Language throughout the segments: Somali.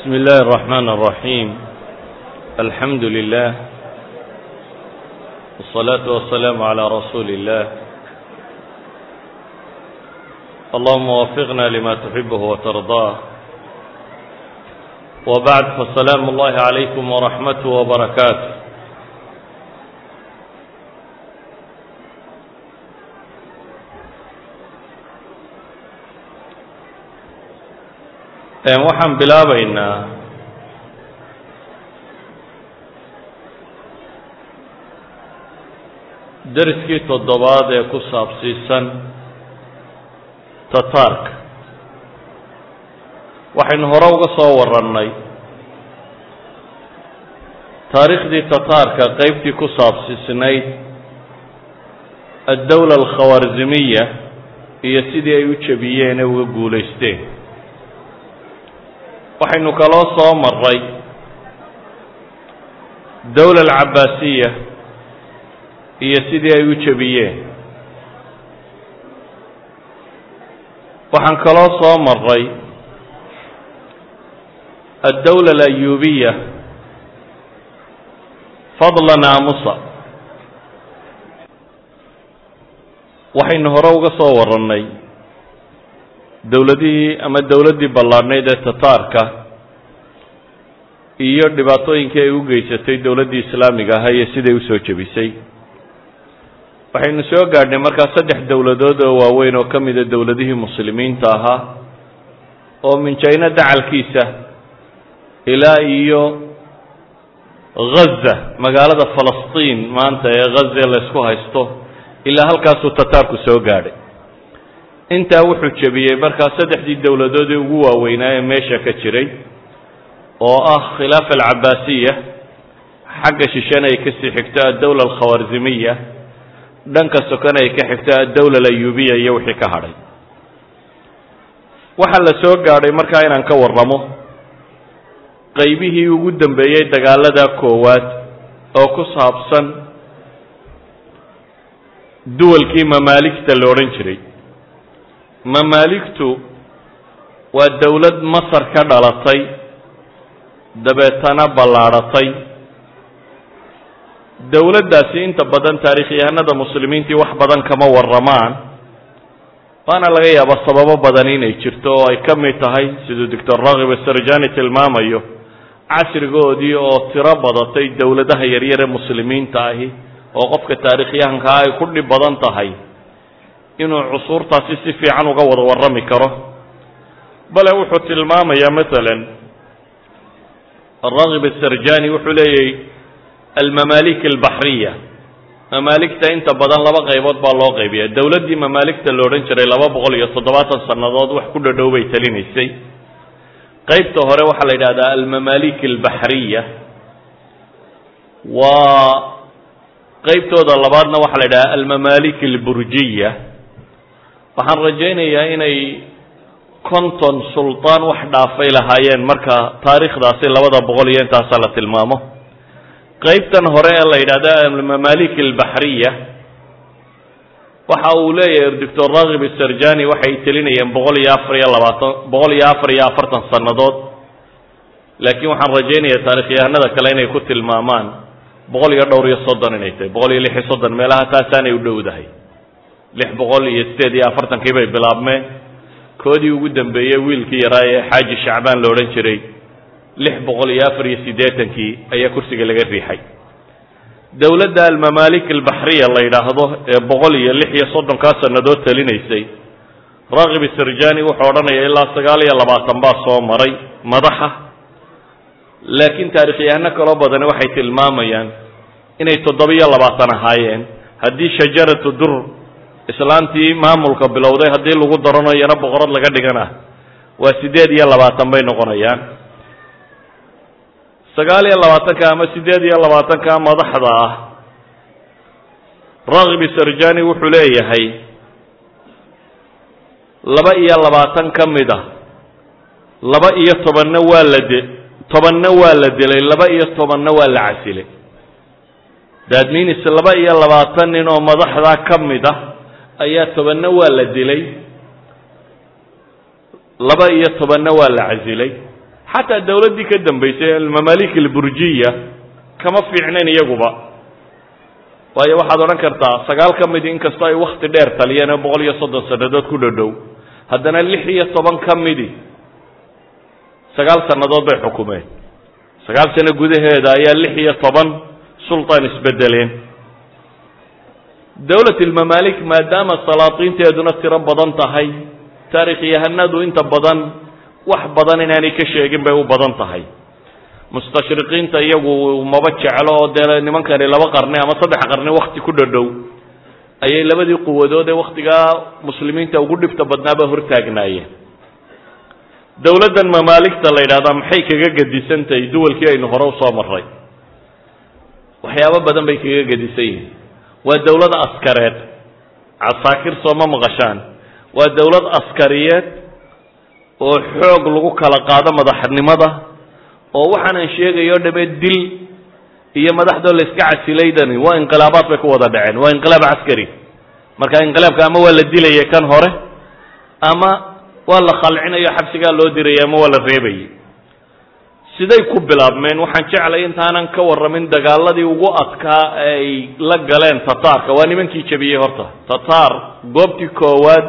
بسم الله الرحمن الرحيم الحمد لله والصلاة والسلام على رسول الله اللهم وفقنا لما تحبه وترضاه وبعد فالسلام الله عليكم ورحمته وبركاته waxaan bilaabaynaa. Dariskii toddobaad ee ku saabsiisan tataarka waxaynu hore uga soo warannay. Taariikhdii tataarka qeybtii ku saabsiisnayd addowla alkhawarzimiya iyo sidii ay u jebiyeen ee uga guulaysteen waxaynu kaloo soo maray dowla alcabaasiya iyo sidii ay u jebiyeen. Waxaan kaloo soo maray addowla alayuubiya fadla naamusa. Waxaynu hore uga soo warannay dowladihii ama dowladdii ballaadhnayd ee tataarka iyo dhibaatooyinkii ay u geysatay dowladdii islaamiga ahaa iyo siday u soo jebisay. Waxaynu soo gaadhnay markaa saddex dowladood oo waaweyn oo ka mida dowladihii muslimiinta ahaa oo minjayno dacalkiisa ilaa iyo ghaza magaalada falastiin maanta ee ghaza laysku haysto ilaa halkaasuu tataarku soo gaadhay intaa wuxuu jebiyey. Markaa saddexdii dowladood ee ugu waaweynaa ee meesha ka jiray oo ah khilaafa alcabaasiya xagga shishana ay ka sii xigto addowla alkhawarzimiya dhanka sokona ay ka xigto addowla alayuubiya iyo wixii ka hadhay. Waxaa la soo gaadhay markaa inaan ka warramo qaybihii ugu dambeeyey dagaalada koowaad oo ku saabsan duwalkii mamaaligta la odhan jiray mamaaligtu waa dowlad masar ka dhalatay dabeetana ballaadhatay dowladdaasi inta badan taarikhyahanada muslimiintii wax badan kama warramaan waana laga yaabaa sababo badan inay jirto oo ay ka mid tahay siduu doctor rakhib asarjani tilmaamayo casrigoodii oo tiro badatay dowladaha yaryar ee muslimiinta ahi oo qofka taarikhyahankaa ay ku dhib badan tahay inuu cusuurtaasi si fiican uga wada warrami karo. Bale wuxuu tilmaamayaa masalan arakhib asarjani wuxuu leeyahy almamaalik albaxriya mamaaligta inta badan laba qaybood baa loo qaybiya dowladdii mamaaligta la odhan jiray laba boqol iyo toddobaatan sannadood wax ku dhadhow bay talinaysay. Qaybta hore waxaa la yidhahdaa almamaalik albaxriya waa qaybtooda labaadna waxaa la yidhahdaa almamaalik alburjiya waxaan rajaynayaa inay konton sultaan wax dhaafay lahaayeen marka taariikhdaasi labada boqol iyo intaasaa la tilmaamo. Qaybtan hore ee la yidhahda almamaalik albaxriya waxa uu leeyahay doctor rakhib asarjani waxay telinayeen boqol iyo afar iyo labaatan boqol iyo afar iyo afartan sannadood. Laakiin waxaan rajaynayaa taarikhyahanada kale inay ku tilmaamaan boqol iyo dhowr iyo soddon inay tahay boqol iyo lix iyo soddon meelaha taasaanay u dhowdahay lix boqol iyo sideed iyo afartankii bay bilaabmeen koodii ugu dambeeyey wiilkii yaraa ee xaaji shacbaan la odhan jiray lix boqol iyo afar iyo siddeetankii ayaa kursiga laga riixay. Dowladda almamaalik albaxriya la yidhaahdo ee boqol iyo lix iyo soddonkaa sannadood talinaysay rakhib sarjani wuxuu odhanaya ilaa sagaal iyo labaatan baa soo maray madaxa. Laakiin taarikhyahanno kaloo badani waxay tilmaamayaan inay toddobiyo labaatan ahaayeen. Haddii shajaratu dur islaantii maamulka bilowday haddii lagu darano iyana boqorad laga dhigana waa siddeed iyo labaatan bay noqonayaan. Sagaal iyo labaatanka ama siddeed iyo labaatanka madaxda ah rakhib sarjani wuxuu leeyahay laba iyo labaatan ka mid a laba iyo tobanna waa la de tobanna waa la dilay laba iyo tobanna waa la casilay. That laba iyo labaatan nin oo madaxdaa ka mid ah ayaa tobanna waa la dilay. Laba iyo tobanna waa la casilay. Xataa dawladdii ka dambaysay almamalik alburjiya kama fiicnayn iyaguba. Waayo waxaad odhan kartaa sagaal ka midi inkastoo ay wakti dheer taliyeen oo boqol iyo soddon sannadood ku dhodhow haddana lix iyo toban ka midi. Sagaal sannadood bay xukumeen. Sagaal sano gudaheeda ayaa lix iyo toban sultan isbedeleen dawlat almamalik maadaama salaatiinteeduna tiro badan tahay taarikhyahanadu inta badan wax badan inaanay ka sheegin bay u badan tahay. Mustashriqiinta iyagu maba jeclo oo dee nimankani laba qarni ama saddex qarni wakti ku dhodhow ayay labadii quwadood ee waktigaa muslimiinta ugu dhibta badnaaba hortaagnaayeen. Dawladdan mamaaligta la yidhahdaa maxay kaga gedisantahay duwalkii aynu hore u soo maray waxyaabo badan bay kaga gedisan yihiin waa dawlad askareed. Casaakir sooma maqashaan. Waa dawlad askariyeed oo xoog lagu kala qaado madaxnimada oo waxaanan sheegayo dhame dil iyo madaxdoo la iska casilaydani. Waa inqilaabaad bay ku wada dhaceen. Waa inqilaab caskari marka inqilaabka ama waa la dilaya kan hore ama waa la khalcinayo xabsigaa loo diraya ama waa la reebayay siday ku bilaabmeen waxaan jeclay intaanan ka warramin dagaaladii ugu adkaa ay la galeen tataarka waa nimankii jebiyey horta. Tataar goobtii koowaad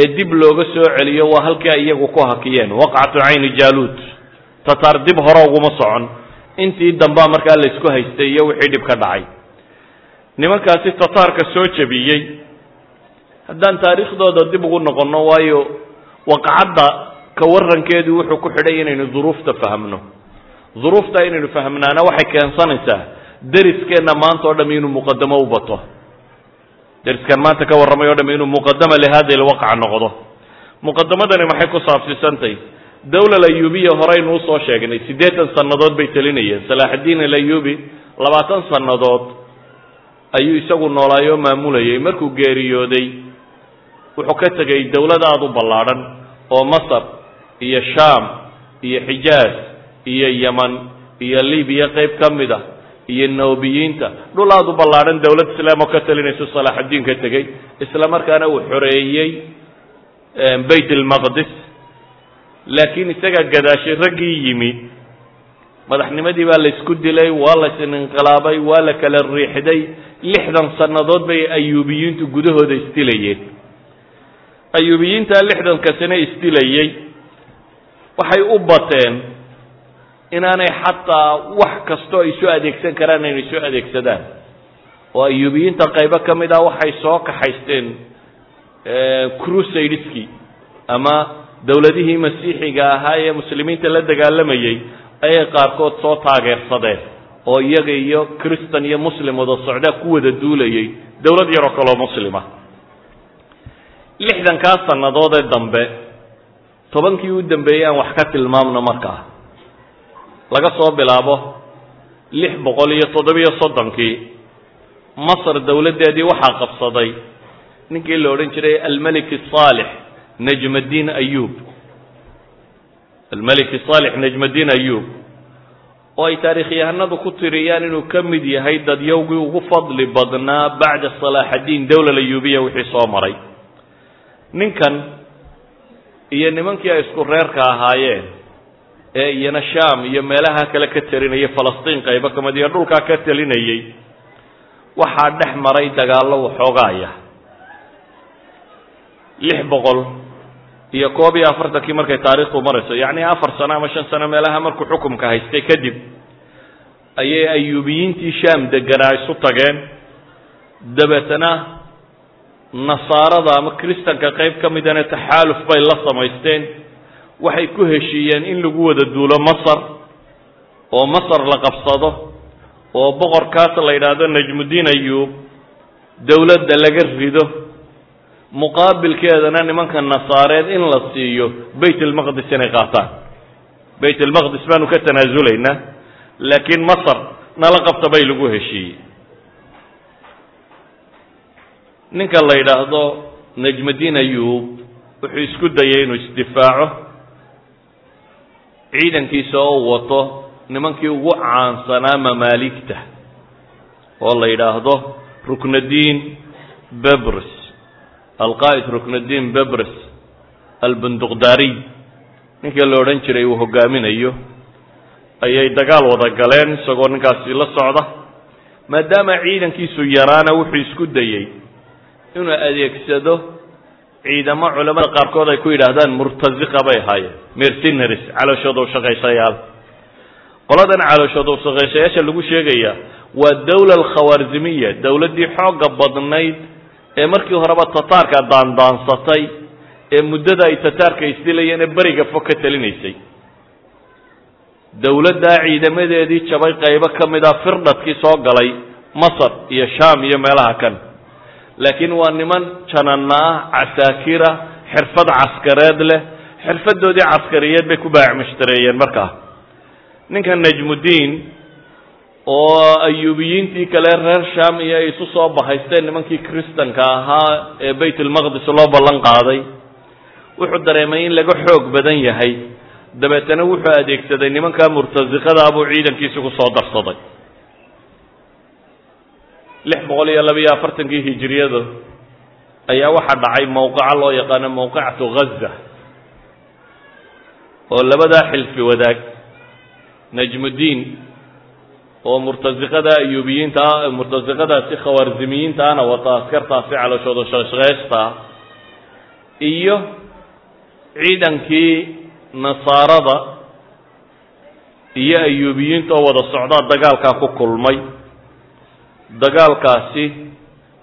ee dib looga soo celiyo waa halkii ay iyagu ku hakiyeen. Waqcatu cayni jaaluud tataar dib hore uguma socon. Intii dambaa markaa la isku haystay iyo wixii dhib ka dhacay. Nimankaasi tataarka soo jebiyey. Haddaan taariikhdooda dib ugu noqonno waayo waqcadda ka warankeedu wuxuu ku xidhay inaynu duruufta fahmno. Duruufta inaynu fahmnaana waxay keensanaysaa deriskeenna maanta o dham inuu muqadamo u bato. Deriskan maanta ka warramay o dham inuu muqadama lihadi lwaqca noqdo. Muqadamadani maxay ku saabsiisantahy dawla alayubiya horeynu u soo sheegnay siddeetan sannadood bay telinayeen salaaxaddiin alayubi labaatan sannadood ayuu isagu noolaayoo maamulayay markuu geeriyooday wuxuu ka tegay dawlad aada u ballaadhan oo masar iyo shaam iyo xijaaz iyo yeman iyo libiya qayb ka mid a iyo noobiyiinta dhul aada u ballaadhan dawlad islaam oo ka talinaysu salaaxaddiin ka tegey. Isla markaana uu xoreeyey bayt almaqdis laakiin isagaa gadaashay raggii yimi madaxnimadii baa la isku dilay waa la isinqhilaabay waa la kala riixday. Lixdan sannadood bay ayuubiyiintu gudahooda isdilayeen ayuubiyiintaa lixdanka sane isdilayey waxay u bateen inaanay xataa wax kastoo ay soo adeegsan karaan inay soo adeegsadaan. Oo ayuubiyiinta qaybo ka mid ah waxay soo kaxaysteen crusadeskii ama dawladihii masiixiga ahaa ee muslimiinta la dagaalamayey ayay qaarkood soo taageersadeen oo iyaga iyo christan iyo muslim wada socdaa ku wada duulayay dawlad yaroo kaloo muslima lixdankaa sannadood ee dambe tobankii u dambeeyey aan wax ka tilmaamno markaa laga soo bilaabo lix boqol iyo toddobiyo soddonkii masar dawladdeedii waxaa qabsaday ninkii la odhan jiray almelik saalix najmaddiin ayub almelik saalix najmaddiin ayub oo ay taarikhyahanadu ku tiriyaan inuu ka mid yahay dadyowgii ugu fadli badnaa bacda salaaxaddiin dawla ayubiya wixii soo maray. Ninkan iyo nimankii ay isku reerka ahaayeen ee iyana sham iyo meelaha kale ka talinayay falastiin qaybo ka mid iyo dhulkaa ka talinayey waxaa dhex maray dagaallo waxoogaaya lix boqol iyo koob iyo afartankii markay taariikhdu marayso yacni afar sano ama shan sano meelaha markuu xukumka haystay kadib ayay ayuubiyiintii sham deganaa isu tageen. Dabeetana nasaarada ama kristanka qayb ka midana taxaaluf bay la samaysteen. Waxay ku heshiiyeen in lagu wada duulo masar oo masar la qabsado oo boqorkaas la yidhaahdo najmuddiin ayuub dawladda laga rido muqaabilkeedana nimanka nasaareed in la siiyo bayt almaqdis inay qaataan. Bayt almaqdis baanu ka tanaasulaynaa laakiin masar nala qabta bay lagu heshiiyey ninka la yidhaahdo najmuddiin ayuub wuxuu isku dayay inuu isdifaaco ciidankiisa oo wato nimankii ugu caansanaa mamaaligta oo la yidhaahdo ruknadiin bebrs alqaa'id ruknadiin bebrs albunduqdaariy ninkii la odhan jiray uu hogaaminayo ayay dagaal wada galeen isagoo ninkaasi la socda maadaama ciidankiisu yaraana wuxuu isku dayey inuu adeegsado ciidamo culamada qaarkood ay ku yidhaahdaan murtaziqa bay ahaayeen mercenaries calooshooda u shaqaysayaal. Qoladan calooshooda u shaqaysayaasha lagu sheegaya waa dawla alkhawaarzimiya dawladdii xoogga badnayd ee markii horeba tataarka daandaansatay ee muddada ay tataarka isdilayeen ee beriga fog ka talinaysay dawladdaa ciidamadeedii jabay qaybo ka mid a firdhadkii soo galay masar iyo sham iyo meelaha kan laakiin waa niman janana ah casaakira xirfad caskareed leh. Xirfadoodii caskariyeed bay ku baacmushtareeyeen markaa ninka najmudiin oo ayuubiyiintii kale reer sham iyo ay isu soo bahaysteen nimankii kristanka ahaa ee bayt ulmaqdis loo ballan qaaday wuxuu dareemay in laga xoog badan yahay. Dabeetana wuxuu adeegsaday nimankaa murtasiqada buu ciidankiisi ku soo darsaday lix boqol iyo labiyo afartankii hijiriyadu ayaa waxaa dhacay mowqaca loo yaqaano mowqicatu ghaza oo labadaa xilfi wadaag najmudiin oo murtasiqada ayuubiyiinta ah murtasiqadaasi khawaarzimiyiinta ahna wata askartaasi calooshooda shaqshaqeysta iyo ciidankii nasaarada iyo ayuubiyiinta oo wada socdaa dagaalkaa ku kulmay dagaalkaasi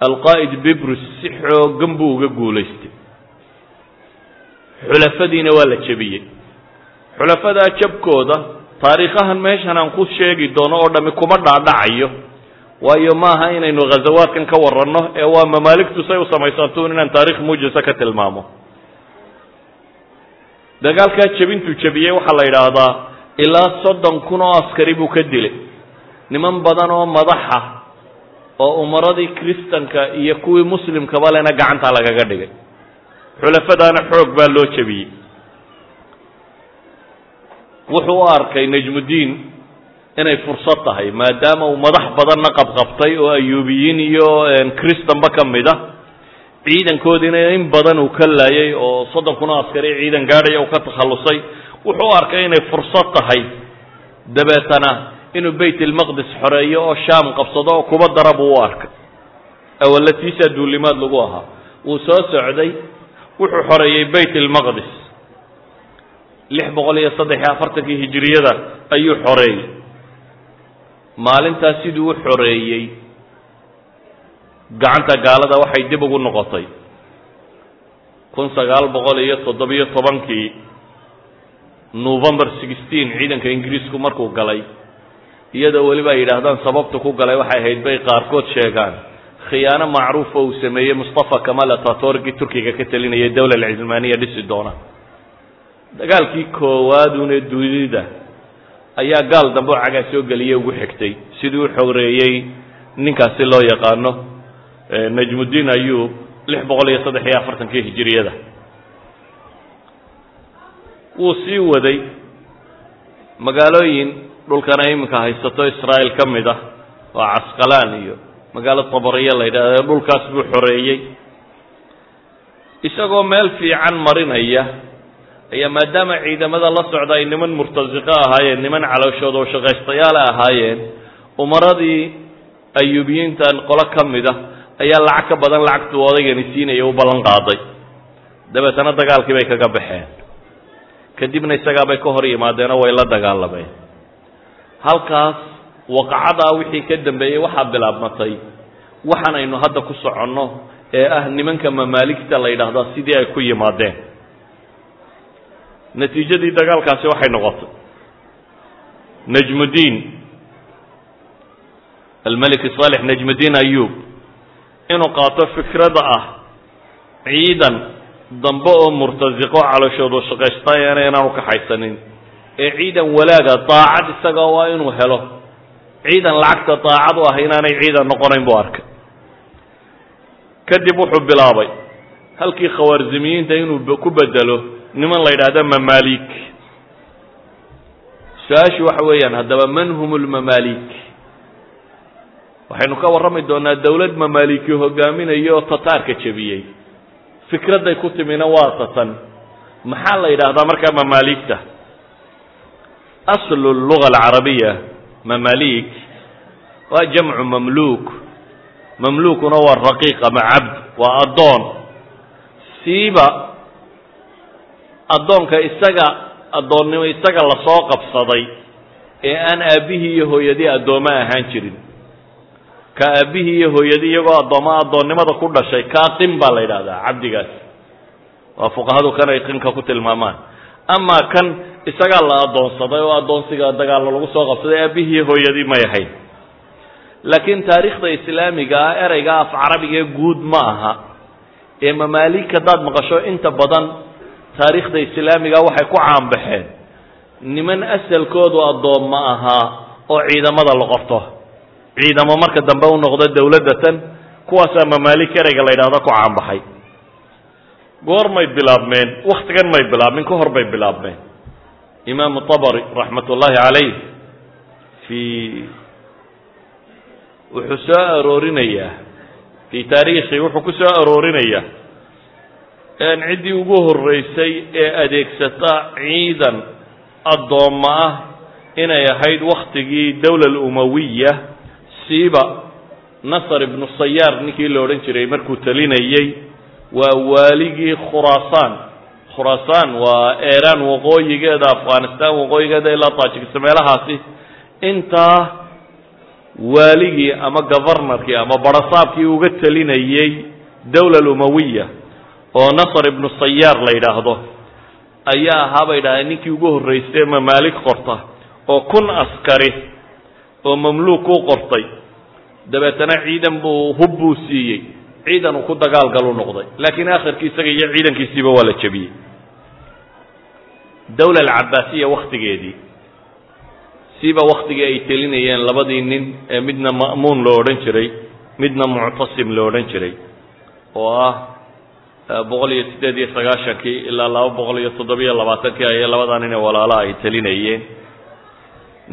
alqaa'id bibrus si xoogan buu uga guulaystay. Xulafadiina waa la jebiyey. Xulafadaa jabkooda taariikhahan meeshan aan ku sheegi doono oo dhami kuma dhaadhacayo. Waayo maaha inaynu ghazawaadkan ka waranno ee waa mamaaligtu say u samaysantuun inaan taarikh muujisa ka tilmaamo. Dagaalkaa jebintuu jebiyey waxaa la yidhaahdaa ilaa soddon kun oo askari buu ka dilay. Niman badan oo madaxa oo umaradii kristanka iyo kuwii muslimkaba lena gacantaa lagaga dhigay. Xulafadaana xoog baa loo jebiyey. Wuxuu u arkay najmudiin inay fursad tahay maadaama uu madax badanna qabqabtay oo ayuubiyiin iyo kristanba ka mid a ciidankoodiina in badan uu ka laayay oo soddon kun oo askari ciidan gaadhaya uu ka takhallusay. Wuxuu u arkay inay fursad tahay dabeetana inuu bayt ilmaqdis xoreeyo oo shaam qabsado oo kuba dara buu u arkay. Awalatiisaa duulimaad lagu ahaa. Wuu soo socday wuxuu xoreeyey bayt ilmaqdis lix boqol iyo saddex iyo afartankii hijiriyada ayuu xoreeyey maalintaas siduu u xoreeyey gacanta gaalada waxay dib ugu noqotay. Kun sagaal boqol iyo toddobiyo tobankii november sixteen ciidanka ingiriisku markuu galay iyadoo weliba ay yidhaahdaan sababta ku galay waxay ahayd bay qaarkood sheegaan. khiyaano macruufa uu sameeyey mustafa kamal atatorgii turkiga ka telinayay dowla alcismaaniya dhisi doona. Dagaalkii koowaadune dunida ayaa gaal dambe oo cagaa soo geliyey ugu xigtay. Sidii u xoreeyey ninkaasi loo yaqaano najmudiin ayub lix boqol iyo saddex iyo afartankii hijiriyada wuu sii waday magaalooyin dhulkana iminka haysato israa'iil ka mid ah oo casqalaan iyo magaalo tabariya la yidhahdo dhulkaas buu xoreeyey. Isagoo meel fiican marinaya ayaa maadaama ciidamada la socda ay niman murtasiqo ahaayeen niman calooshooda oo shaqaystayaala ahaayeen umaradii ayuubiyiintan qolo ka mid a ayaa lacag ka badan lacagtuu odaygani siinaya u ballan qaaday. Dabeetana dagaalkii bay kaga baxeen. Kadibna isagaabay ka hor yimaadeenoo way la dagaalameen halkaas waqacadaa wixii ka dambeeyey waxaa bilaabmatay. Waxaan aynu hadda ku soconno ee ah nimanka mamaaligta la yidhaahdaa sidii ay ku yimaadeen. Natiijadii dagaalkaasi waxay noqotay. Najmudiin almelik saalex najmudiin ayub inuu qaato fikrada ah ciidan dambe oo murtasiqo calooshoodu shaqaystayeena inaanu kaxaysanin ee ciidan walaaga daacad isaga waa inuu helo. Ciidan lacagta daacad u ah inaanay ciidan noqonayn buu arkay. Kadib wuxuu bilaabay halkii khawaarzimiyiinta inuu ku bedelo niman la yidhaahdo mamaalik su'aashu waxa weeyaan haddaba man hum lmamaalik waxaynu ka warrami doonaa dawlad mamaaliki hogaaminayo oo tataarka jebiyey. Fikradday ku timina waa tatan maxaa la yidhaahdaa markaa mamaaligta aslu luga alcarabiya mamalik waa jamcu mamluuk mamluukuna waa raqiiq ama cabd waa addoon siiba addoonka isaga addoonnimo isaga la soo qabsaday ee aan aabbihii iyo hooyadii addoommo ahaan jirin ka aabbihii iyo hooyadii iyagoo addoommo addoonnimada ku dhashay kaa qin baa la yidhahdaa cabdigaas waa fuqahadu kan ay qinka ku tilmaamaan amaa kan isagaa la addoonsaday oo addoonsiga dagaallo lagu soo qabsaday aabbihii hooyadii may ahayn. Laakiin taariikhda islaamiga ah ereyga af carabigae guud ma aha. Ee mamaalik haddaad maqasho inta badan taariikhda islaamiga waxay ku caanbaxeen niman asalkoodu addoomma ahaa oo ciidamada la qorto. Ciidamo marka dambe u noqdo dawladda tan kuwaasaa mamaalik ereyga la yidhahdo ku caanbaxay goor may bilaabmeen waktigan may bilaabmin ka hor bay bilaabmeen. Imaamu tabari raxmat ullaahi calayh fii wuxuu soo aroorinayaa fii taariikhi wuxuu ku soo aroorinayaa ciddii ugu horreysay ee adeegsata ciidan addoommo ah inay ahayd waktigii dowla alumawiya siiba nasar ibnu sayaar ninkii la odhan jiray markuu talinayey waa waaligii khuraasaan khuraasaan waa eeraan waqooyigeeda afghanistan waqooyigeeda ilaa taajikista meelahaasi. Intaa waaligii ama govarnarkii ama barasaabkii uga talinayey dowla alumawiya oo nasar ibnu sayaar la yidhaahdo ayaa ahaa bay dhahdeen ninkii ugu horreystay mamaalik qorta oo kun askari oo mamluuk u qortay. Dabeetana ciidan buu hub buu siiyey ciidan uu ku dagaalgalu noqday. Laakiin akhirkii isaga iyo ciidankiisiiba waa la jebiyey dowla alcabaasiya wakhtigeedii siba waktigii ay telinayeen labadii nin ee midna ma'muun lo odhan jiray midna muctasim lo odhan jiray oo ah boqol iyo siddeed iyo sagaashankii ilaa laba boqol iyo toddobiyo labaatankii ayay labadaa nin ee walaalaha ay telinayeen.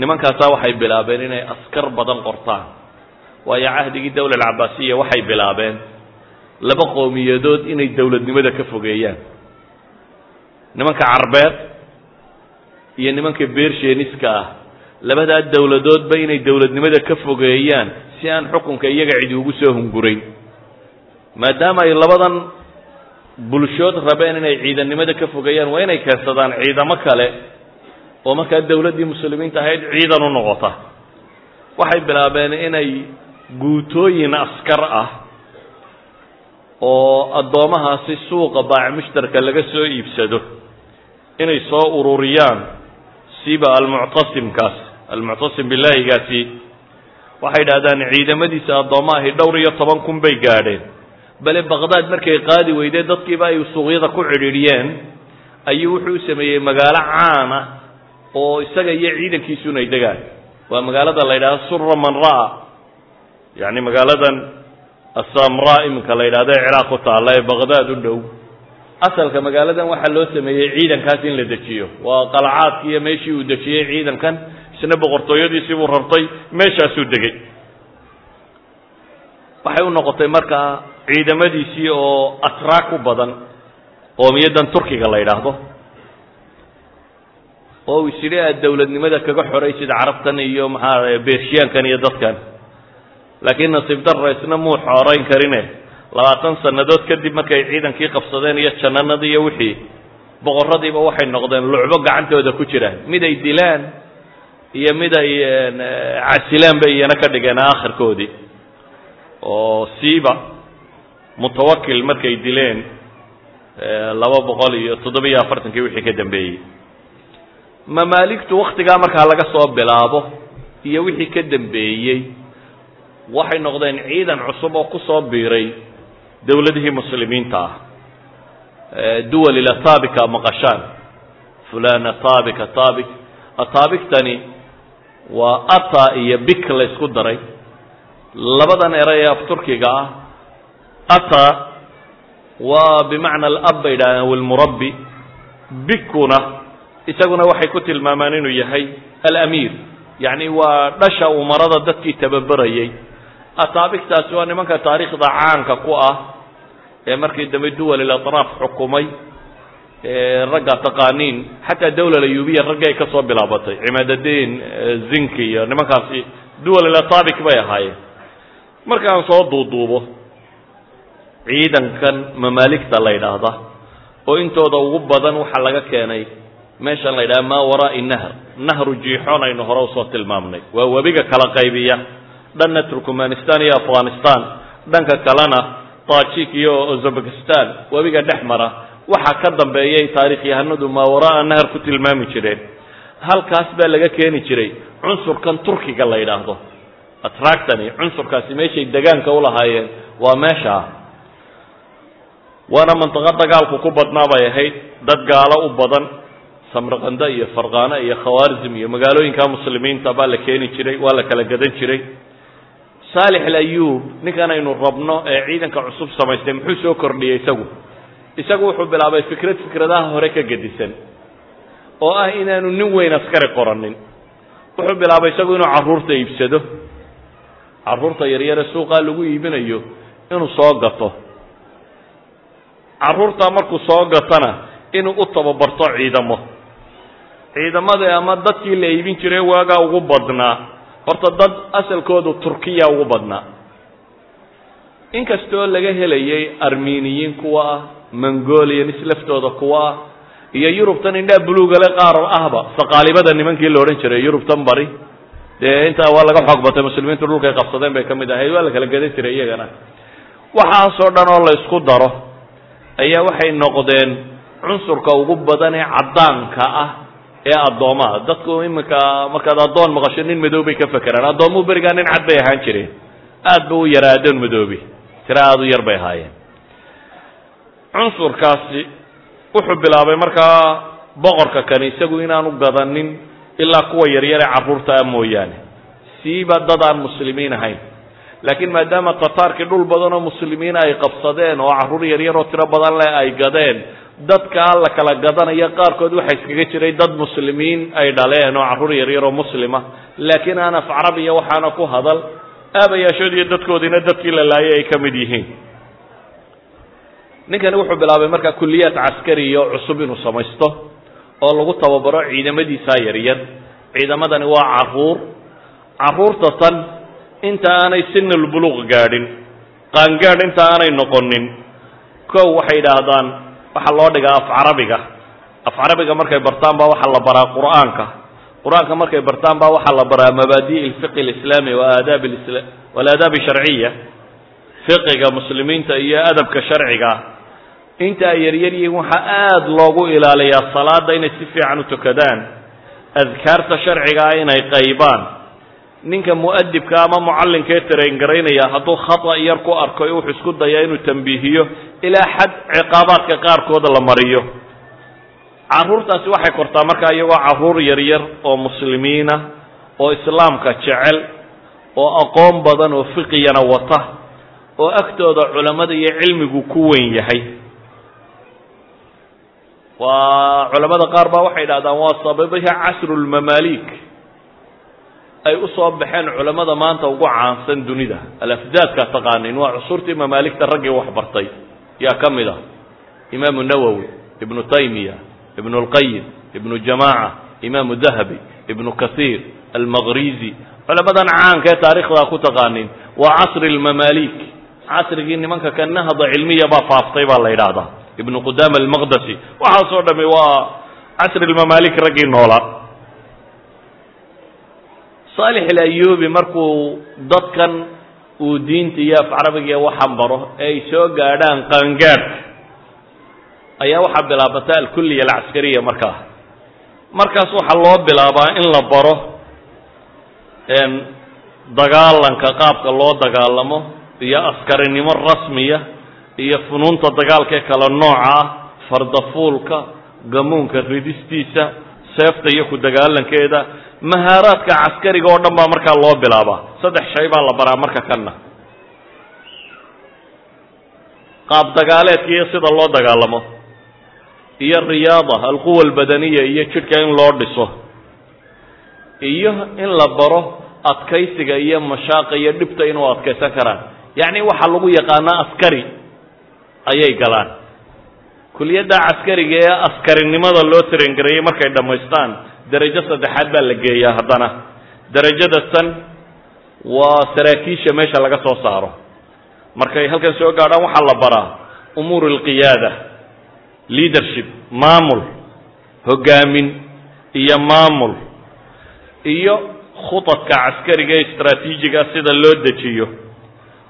Nimankaasaa waxay bilaabeen inay askar badan qortaan. Waayo cahdigii dowla alcabaasiya waxay bilaabeen laba qowmiyadood inay dowladnimada ka fogeeyaan. Nimanka carbeed iyo nimanka beersheniska ah labadaa dowladoodba inay dowladnimada ka fogeeyaan si aan xukunka iyaga cidi ugu soo hungurayn. Maadaama ay labadan bulshood rabeen inay ciidannimada ka fogeeyaan waa inay keensadaan ciidamo kale oo markaa dowladdii muslimiinta ahayd ciidan u noqota. Waxay bilaabeen inay guutooyin askar ah oo addoomahaasi suuqa baac mushtarka laga soo iibsado inay soo ururiyaan siba almuctasimkaas almuctasim bilaahigaasi waxay idhahdaan ciidamadiisa addoommaahi dhowr iyo toban kun bay gaadheen. Bale baqdaad markay qaadi weydee dadkiiba ay suuqyada ku cidhiidhiyeen ayuu wuxuu sameeyey magaalo caan ah oo isaga iyo ciidankiisuna ay degaan. Waa magaalada la yidhahdo sura man ra'a yacni magaaladan asamra iminka la yidhahdo ee ciraaq ku taalla ee baqdaad u dhow. Asalka magaaladan waxaa loo sameeyey ciidankaas in la dejiyo. Waa qalcaadkii iyo meeshii uu dejiyey ciidankan isna boqortooyadiisii buu rartay meeshaasuu degey waxay u noqotay markaa ciidamadiisii oo atraa ku badan qoomiyadan turkiga la yidhaahdo oo uu isidhi aad dowladnimada kaga xoraysid carabtan iyo maxaa beershiyaankan iyo dadkan laakiin nasiib darra isna muu xorayn karine. Labaatan sannadood kadib markay ciidankii qabsadeen iyo jannanadii iyo wixii boqorradiiba waxay noqdeen lucbo gacantooda ku jira mid ay dilaan iyo mid ay casilaan bay iyana ka dhigeen aakhirkoodii. Oo siiba mutawakil markay dileen laba boqol iyo toddobiyo afartankii wixii ka dambeeyey. Mamaaligtu waktigaa markaa laga soo bilaabo iyo wixii ka dambeeyey waxay noqdeen ciidan cusub oo ku soo biiray dowladihii muslimiinta ah. Duwal ilatabika maqashaan. Fulan atabik atabik ataabigtani waa ata iyo bik la isku daray. Labadan eray ee af ah ata waa bimacna alab bay yidhahdeen walmurabbi bikuna isaguna waxay ku tilmaamaan inuu yahay alamiir yacni waa dhasha umarada dadkii tababerayey ataabigtaasi waa nimanka taariikhda caanka ku ah ee markii dambe duwal ilatraaf xukumay ragga taqaaniin xataa dawla ayubiya raggii ay ka soo bilaabatay cimaadadiin zinki iyo nimankaasi duwal ilatabic bay ahaayeen. Markaan soo duuduubo ciidankan mamaaligta la yidhaahda oo intooda ugu badan waxaa laga keenay meeshan la yidhaha maa waraa'i nahr? Nahru jiixoon aynu hore u soo tilmaamnay. Waa webiga kala qaybiya dhanna turkmanistan iyo afghanistan. Dhanka kalena tajik iyo uzbekistan. Webiga dhex mara. Waxaa ka dambeeyay taarikhyahanadu maa waraa'a nahr ku tilmaami jireen halkaas baa laga keeni jiray cunsurkan turkiga la yidhaahdo atractani cunsurkaasi meeshay degaanka ulahaayeen waa meeshaa waana mantiqo dagaalku ku badnaa bay ahayd. Dad gaalo u badan samraqanda iyo farqaano iyo khawaarizm iyo magaalooyinka muslimiinta baa la keeni jiray waa la kala gadan jiray saalix alayub ninkan aynu rabno ee ciidanka cusub samaystay muxuu soo kordhiyey isagu? Isagu wuxuu bilaabay fikrad fikradaha hore ka gedisan oo ah inaanu nin weyn askari qoranin wuxuu bilaabay isagu inuu carruurta iibsado. Carruurta yaryare suuqaa lagu iibinayo inuu soo gato. Carruurtaa markuu soo gatana inuu u tababarto ciidamo. Ciidamadii ama dadkii la iibin jiray waagaa ugu badnaa horta dad asalkoodu turkiya ugu badnaa inkastoo laga helayay armeniyiin kuwa ah mongolians laftooda kuwa ah iyo yurubtan indhaa bulugale qaar ahba saqaalibada nimankii la odhan jiray yurubtan bari. Dee intaa waa laga xoog batay dhulkay qabsadeen bay ka mid ahayd waa la kala gadan jiray iyagana. Waxaasoo dhan oo la isku daro ayaa waxay noqdeen cunsurka ugu badan ee caddaanka ah ee addoomaha dadku iminka markaad addoon maqasho nin madow bay ka fekeraan addoomuhu berigaa nin cad bay ahaan jireen. Aad ba u yaraa addoon madoobi. Tira aada u yar bay ahaayeen. Cunsurkaasi wuxuu bilaabay markaa boqorka kani isagu inaanu gadanin ilaa kuwa yaryare carruurta ah mooyaane. Siiba dad aan muslimiin ahayn laakiin maadaama tataarkii dhul badan oo muslimiina ay qabsadeen oo carruur yaryar oo tiro badan leh ay gadeen dadkaa la kala gadanaya qaarkood waxaa iskaga jiray dad muslimiin ay dhaleen oo carruur yaryar oo muslima laakiin aan af carabiya waxaana ku hadal aabayaashood iyo dadkoodiina dadkii la laayay ay ka mid yihiin. Ninkani wuxuu bilaabay markaa kuliyaad caskariya oo cusub inuu samaysto oo lagu tababaro ciidamadiisaa yaryar. Ciidamadani waa carruur carruurta tan inta aanay sinulbuluuq gaadhin qaangaadh inta aanay noqonin. Kow waxay yidhaahdaan waxaa loo dhigaa af carabiga. Af carabiga markay bartaan baa waxaa la baraa qur'aanka. Qur'aanka markay bartaan baa waxaa la baraa mabaadi' alfiqi alislaami wa aadaab walaadaab sharciya fiqiga muslimiinta iyo adabka sharciga. Inta ay waxaa aada loogu ilaaliyaa salaada inay si fiican u tukadaan. Adkaarta sharciga inay qaybaan ninka mu'adibka ama mucallinkee taraingaraynaya hadduu khata yar ku arko wuxuu isku dayaa inuu tambiihiyo ilaa xad ciqaabaadka qaarkood la mariyo. Carruurtaasi waxay kortaa markaa iyagoo carruur yaryar oo muslimiina oo islaamka jecel oo aqoon badan oo fiqiyana wata oo agtooda culammada iyo cilmigu ku weyn yahay. Waa culamada qaar baa waxay idhahdaan waa sababiha casrulmamaalik ay u soo baxeen culammada maanta ugu caansan dunida. Alafdaadka taqaanin waa cusurtii mamaaligta raggii wax bartay. Yaa ka mid ah. Imaamu nawowi ibnu taymiya ibnu اlqayim ibnu jamaaca imaamu dahabi ibnu kasiir almaqrizi culamadan caanka ee taarikhda ku taqaanin waa casri lmamaalik casrigii nimanka ka nahda cilmiya baa faaftay baa la yidhaahdaa. Ibnu qudama almaqdasi waxaasoo dhami waa casri lmamaalik raggii noolaa saalix alayubi markuu dadkan uu diinta iyo af carabiga waxan baro ee ay soo gaadhaan qaangaadhka ayaa waxaa bilaabata alkuliya alcaskariya markaa. Markaas waxaa loo bilaabaa in la baro dagaalanka qaabka loo dagaalamo iyo askarinimo rasmiya iyo funuunta dagaalkee kale nooca ah fardafuulka gamuunka ridistiisa seefta iyo ku dagaalankeeda mahaaraadka caskariga oo dhan baa markaa loo bilaabaa. Saddex shay baa la baraa marka kanna. Qaab dagaaleedka iyo sida loo dagaalamo iyo riyaada alquwa albadaniya iyo jidhka in loo dhiso iyo in la baro adkaysiga iyo mashaaqa iyo dhibta inuu adkaysan karaan. Yacni waxaa lagu yaqaanaa askari ayay galaan. Kuliyadda caskariga ee askarinimada loo tarengareeyey markay dhammaystaan darajo saddexaad baa la geeyaa haddana. Darajada tan waa saraakiisha meesha laga soo saaro. Markay halkan soo gaadhaan waxaa la baraa umuur alqiyaada leadership maamul hogaamin iyo maamul iyo khudadka caskariga ee istraatiijiga sida loo dejiyo.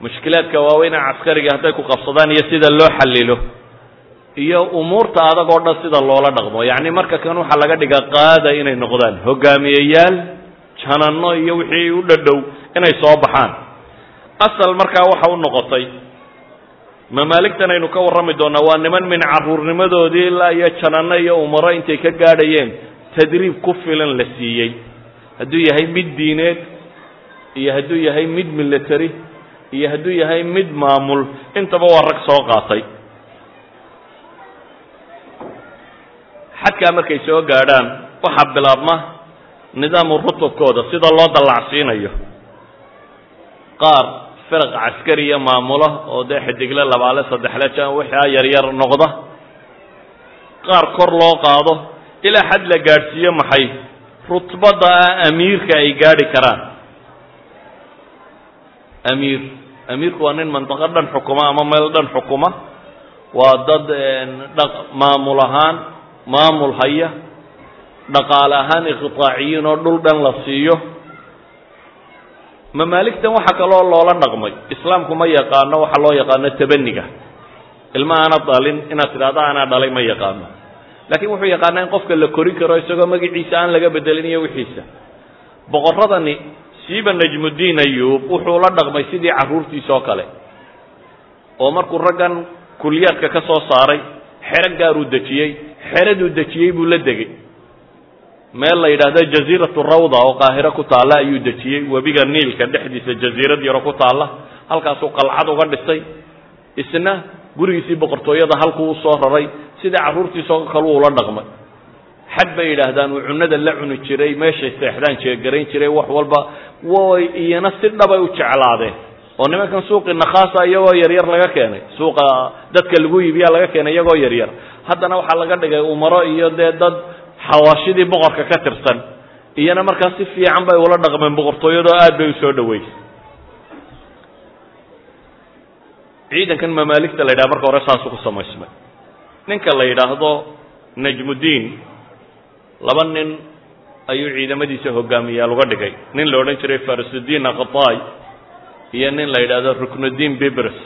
Mushkilaadka waaweyna caskariga hadday ku qabsadaan iyo sida loo xallilo iyo umuurta adag oo dhan sida loola dhaqmo. Yacni marka kan waxaa laga dhigaa qaada inay noqdaan. Hogaamiyeyaal janano iyo wixii u dhadhow inay soo baxaan. Asal markaa waxa u noqotay mamaaligtan aynu ka warrami doonaa waa niman min caruurnimadoodii ilaa iyo janano iyo umaro intay ka gaadhayeen tadriib ku filan la siiyey. Hadduu yahay mid diineed iyo hadduu yahay mid military iyo hadduu yahay mid maamul intaba waa rag soo qaatay xadkaa markay soo gaadhaan waxaa bilaabma nidaamu rutubkooda sida loo dallacsiinayo. Qaar firaq caskariya maamula oo dee xidigle labaale saddexle jan wixaa yaryar noqda. Qaar kor loo qaado ilaa xad la gaadhsiiyo maxay rutbadda ah amiirka ay gaadhi karaan. Amiir amiirku waa nin mandaqo dhan xukuma ama meel dhan xukuma. Waa dad maamul ahaan maamul haya dhaqaale ahaan iqitaaciyiin oo dhul dhan la siiyo. Mamaaligtan waxaa kaloo loola dhaqmay islaamku ma yaqaano waxaa loo yaqaano tabaniga ilma aana dhalin inaad tidhahdo anaa dhalay ma yaqaano. Laakiin wuxuu yaqaanaa in qofka la korin karo isagoo magaciisa aan laga bedelin iyo wixiisa. Boqorradani siiba najmuddiin ayuub wuxuu la dhaqmay sidii carruurtiisa oo kale. Oo markuu raggan kuliyaadka ka soo saaray xero gaaruu dejiyey xeraduu dejiyey buu la degey meel la yidhaahdo jaziiratu rawda oo qaahiro ku taalla ayuu dejiyey. Webiga niilka dhexdiisa jaziirad yaro ku taalla halkaasuu qalcad uga dhisay. Isna gurigiisii boqortooyada halkuu u soo raray. Sida carruurtiisoo kale uula dhaqmay. Xad bay yidhaahdaan uu cunada la cuni jiray meeshay seexdaan jeegarayn jiray wax walba way iyana si dhabay u jeclaadeen. Oo nimankan suuqii nakhaasa iyagoo yaryar laga keenay. Suuqa dadka lagu iibiyaa laga keenay iyagoo yaryar haddana waxaa laga dhigay umaro iyo dee dad xawaashidii boqorka ka tirsan. Iyana markaa si fiican bay ula dhaqmeen boqortooyadoo aad bay u soo dhaweysay ciidankan mamaaligta la yidhaha marka hore saasuu ku samaysmay. Ninka la yidhaahdo najmuddiin laba nin ayuu ciidamadiisa hogaamiyaal uga dhigay. Nin la odhan jiray farisudiin aqtaay iyo nin la yidhaahdo ruknudiin bibres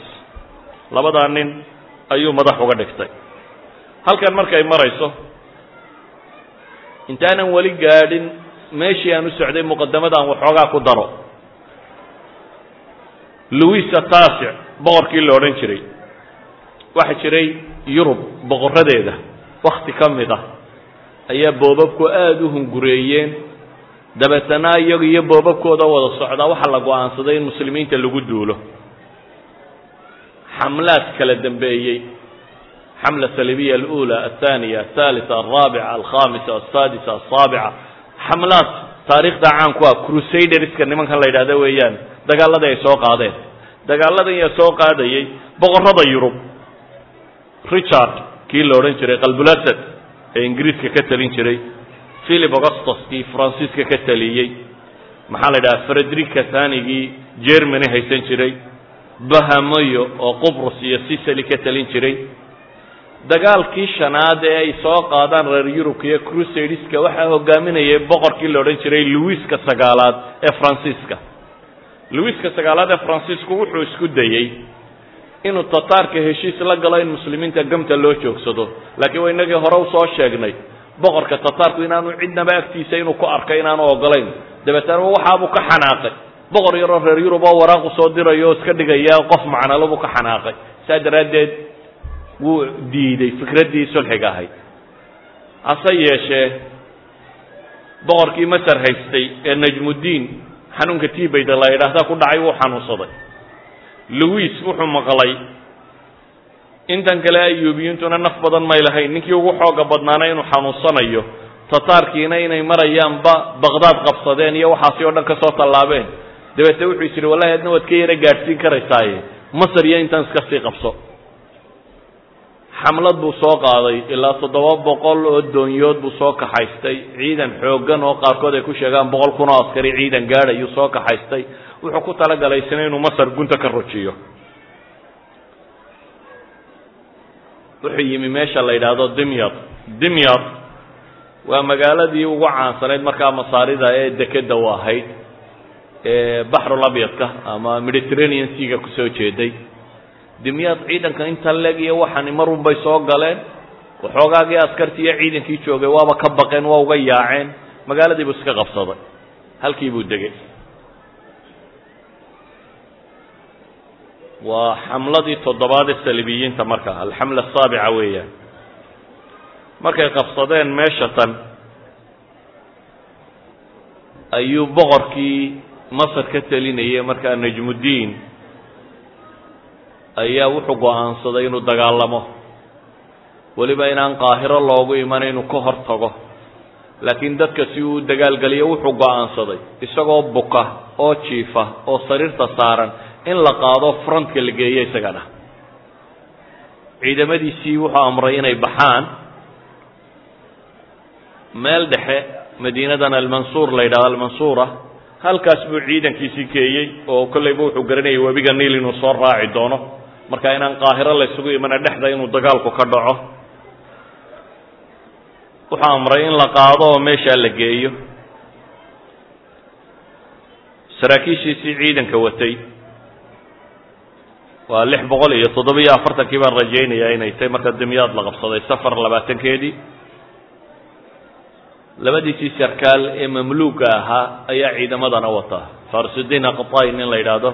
labadaa nin ayuu madax uga dhigtay halkan markay marayso intaanan weli gaadhin meeshii aan u socday muqadamadan waxoogaa ku daro. Louisa taasic boqorkii la odhan jiray. Waxaa jiray yurub boqoradeeda wakti ka mid ah. Ayaa boobabku aada u hungureeyeen dabeetana iyaga iyo boobabkooda wada socdaa waxaa la go'aansaday in muslimiinta lagu duulo. Xamlaad kala dambeeyey xamla salibiya alula athaniya athalitha alraabica alkhamisa alsadisa alsaabica xamlaad taariikhda caan ku ah crusaderska nimankan la yidhahda weeyaan. dagaaladii ay soo qaadeen dagaaladan yaa soo qaadayey boqorrada yurub richard kii la odhan jiray qalbulasad ee ingiriiska ka talin jiray philip augustus kii faransiiska ka taliyey maxaa la yidhaha frederica thanigii germany haysan jiray bahamoyo oo qubrus iyo sicily ka talin jiray dagaalkii shanaad ee ay soo qaadaan reer yurubka iyo crusadeska waxaa hogaaminayay boqorkii la odhan jiray louiska sagaalaad ee faransiiska louiska sagaalaad ee faransiisku wuxuu isku dayey inuu tataarka heshiis la galo in muslimiinta gamta loo joogsado. Laakiin waa inagii hore u soo sheegnay boqorka tataarku inaanu cidnaba agtiisa inuu ku arkay inaanu ogolayn dabeetana waxaabuu ka xanaaqay. Boqor yaroo reer yurub oo waraaqu soo dirayo oo iska dhigaya qof macnalo buu ka xanaaqay. Saa daraaddeed wuu diiday fikraddii sulxiga ahayd hase yeeshee boqorkii masar haystay ee najmuddiin xanuunka tibayda la yidhaahda ku dhacay wuu xanuunsaday. Louis wuxuu maqlay intan kale ayuubiyiintuna naf badan may lahayn ninkii ugu xooga badnaana inuu xanuunsanayo tataarkiina inay marayaanba baqdaad qabsadeen iyo waxaasi oo dhan ka soo tallaabeen. Dabeetna wuxuu is yidhi wallahi adna waad ka yara gaadhsiin karaysaaye masar iyo intan iska sii qabso xamlad buu soo qaaday ilaa toddoba boqol oo doonyood buu soo kaxaystay. Ciidan xooggan oo qaarkood ay ku sheegaan boqol kun oo askari ciidan gaadhayuu soo kaxaystay. Wuxuu ku talagalay inuu masar gunta ka rojiyo. Wuxuu yimi meesha la yidhaahdo dimyad dimyad waa magaaladii ugu caansanayd markaa masaarida ee dekeda u ahayd ee baxrul abyadka ama mediterranean seaga ku soo jeeday dimyaad ciidanka inta leg iyo waxani marun bay soo galeen? Waxoogaagii askartii iyo ciidankii joogay waaba ka baqeen waa uga yaaceen. Magaaladii buu iska qabsaday. Halkii buu degay. Waa xamladii toddobaad ee salibiyiinta marka alxamla asaabica weeyaan. Markay qabsadeen meesha tan ayuu boqorkii masar ka telinayay markaa najmuddiin ayaa wuxuu go'aansaday inuu dagaalamo. Weliba inaan qaahiro loogu iman inuu ka hor tago. Laakiin dadka si uu dagaalgeliyo wuxuu go'aansaday isagoo buka oo jiifa oo sariirta saaran in la qaado frontka la geeyo isagana. Ciidamadiisii wuxuu amray inay baxaan. Meel dhexe madiinadan almansuur la yidhahdo almansuura halkaas buu ciidankiisii keeyey oo kollayba wuxuu garanayay webiga niil inuu soo raaci doono marka inaan qaahiro la ysugu imana dhexda inuu dagaalku ka dhaco wuxuu amray in la qaado oo meeshaa la geeyo. Saraakiishiisii ciidanka watay. Waa lix boqol iyo toddobiyo afartankii baan rajaynayaa inay tahay marka dimyaad la qabsaday safar labaatankeedii labadiisii sarkaal ee mamluuga ahaa ayaa ciidamadana wata farsudiin aqtai nin la yidhaahdo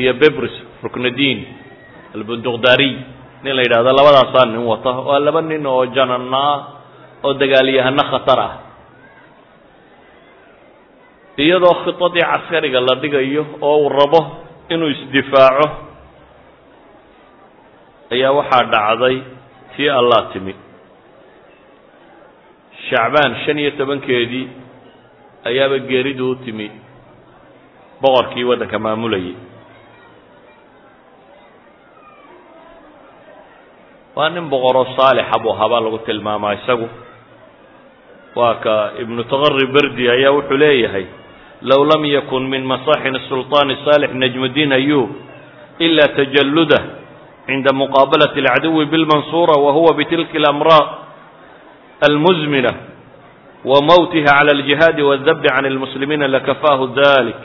iyo bebris ruknadiin albunduqdaariy nin la yidhahdo labadaasaa nin wata. Waa laba nin oo janana oo dagaalyahano khatar ah iyadoo khidadii caskariga la dhigayo oo uu rabo inuu isdifaaco ayaa waxaa dhacday tii allah timi. Shacbaan shan iyo tobankeedii ayaaba geeridu u timi. Boqorkii waddanka maamulayay waa nin boqoroo saalixa buu ahaabaa lagu tilmaamaa isagu waa ka ibnu taqari berdi ayaa wuxuu leeyahay low lam yakun min masaaxin sulطaani saalix najmudiin ayub ila tajalludah cinda muqaabalati اlcaduwi bilmansuura wa huwa bitilka اlamraad almuzmina wa mowtiha cala aljihaadi waaldabdi can اlmuslimiina lakafaahu dalik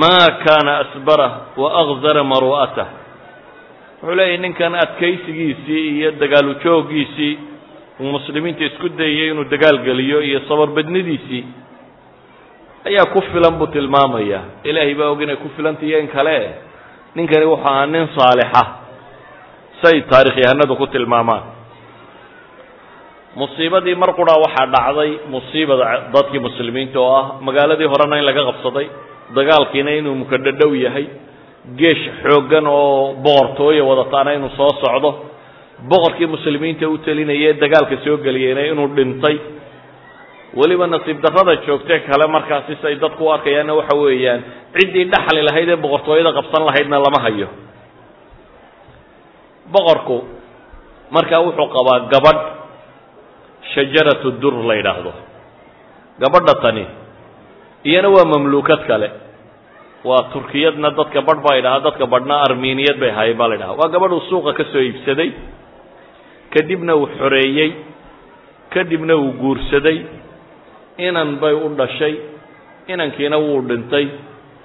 ma kana asbarah waakzara maru'atah wuxuu leeyahy ninkan adkaysigiisii iyo dagaalu jooggiisii uu muslimiinta isku dayay inuu dagaal geliyo iyo sabarbadnidiisii ayaa ku filan buu tilmaamaya. Ilaahay baa og inay ku filantahiyo kale. Ninkani wuxuu ahaa nin saalixa. Say taarikh yahanadu ku tilmaamaan. Musiibadii mar qura waxaa dhacday musiibada dadkii muslimiinta oo ah magaaladii horena in laga qabsaday dagaalkiina inuu mukadhadhow yahay geesh xooggan oo boqortooya wadataana inuu soo socdo boqorkii muslimiinta u telinaya ee dagaalka soo geliyeyna inuu dhintay. Weliba nasiib darrada joogtee kale markaasi say dadku u arkayaanna waxa weeyaan ciddii dhaxli lahayd ee boqortooyada qabsan lahaydna lama hayo. Boqorku markaa wuxuu qabaa gabadh shajaratu dur la yidhaahdo. Gabadha tani iyana waa mamluukad kale waa turkiyadna dadka badh baa idhaha dadka badhna armiiniyad bay ahaayeen baa la ydhaha waa gabadh uu suuqa ka soo iibsaday kadibna uu xoreeyey kadibna uu guursaday inan bay u dhashay inankiina wuu dhintay.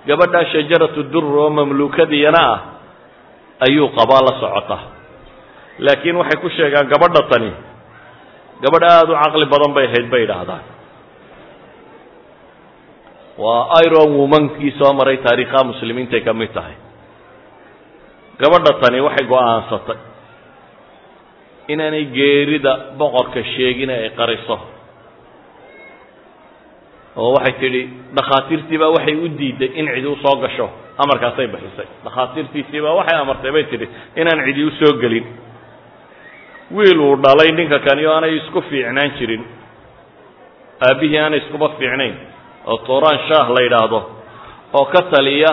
Gabadhaa shajaratu dur oo mamluukadiyana ah ayuu qabaa la socota. Laakiin waxay ku sheegaan gabadha tani gabadh aada u caqli badan bay ahayd bay idhaahdaan waa iron womankii soo maray taariikhaha muslimiintay ka mid tahay. Gabadha tani waxay go'aansatay inaanay geerida boqorka sheegin ay qariso. Oo waxay tidhi dhakhaatiirtiibaa waxay u diiday in cidi u soo gasho. Amarkaasay bixisay. Dhakhaatiirtiisiibaa waxay amartay bay tidhi inaan cidi u soo gelin. Wiil uu dhalay ninka kani oo aanay isku fiicnaan jirin. Aabbihii aanay iskuba fiicnayn oo tuuraan shaah la yidhaahdo oo ka taliya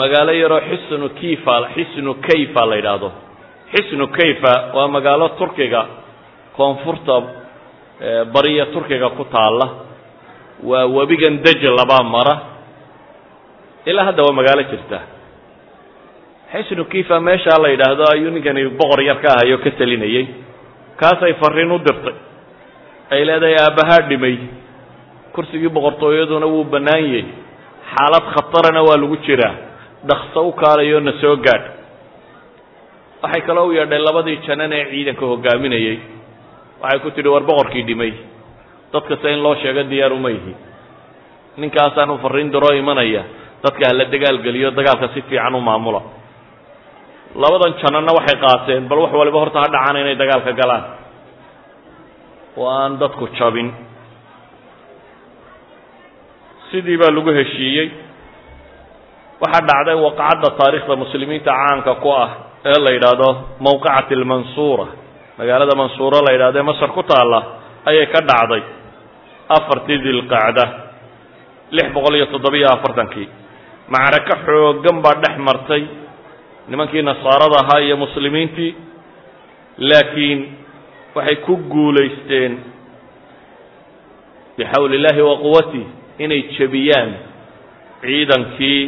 magaalo yaroo xisnu kiifa xisnu kayfa la yidhaahdo. Xisnu kayfa waa magaalo turkiga koonfurta bariya turkiga ku taalla. Waa webigan dejlabaa mara. Ilaa hadda waa magaalo jirta. Xisnu kifa meeshaa la yidhaahdo ayuu ninkani boqor yar ka ahayo ka telinayey kaasay fariin u dirtay. Ay leedahay aabbahaa dhimay kursigii boqortooyaduna wuu bannaan yahy xaalad khatarana waa lagu jiraa. Dhakso u kaalayo na soo gaadh. Waxay kaloo u yeedhay labadii janan ee ciidanka hogaaminayey waxay ku tidhi war boqorkii dhimay. Dadkase in loo sheego diyaar uma yihi ninkaasaanu fariin diroo imanaya. Dadka hala dagaalgeliyo dagaalka si fiican u maamula. Labadan jananna waxay qaateen bal wax waliba horta ha dhacaan inay dagaalka galaan. Oo aan dadku jabin sidii baa lagu heshiiyey. Waxaa dhacday waqacadda taariikhda muslimiinta caanka ku ah ee la yidhaahdo mawqicat almansuura magaalada mansuuro la yidhahdo ee masar ku taalla ayay ka dhacday afartii dilqacda lix boqol iyo toddobiyo afartankii. Macraka xooggan baa dhex martay nimankii nasaarada ahaa iyo muslimiintii laakiin waxay ku guulaysteen bixawli illaahi wa quwatih inay jebiyaan ciidankii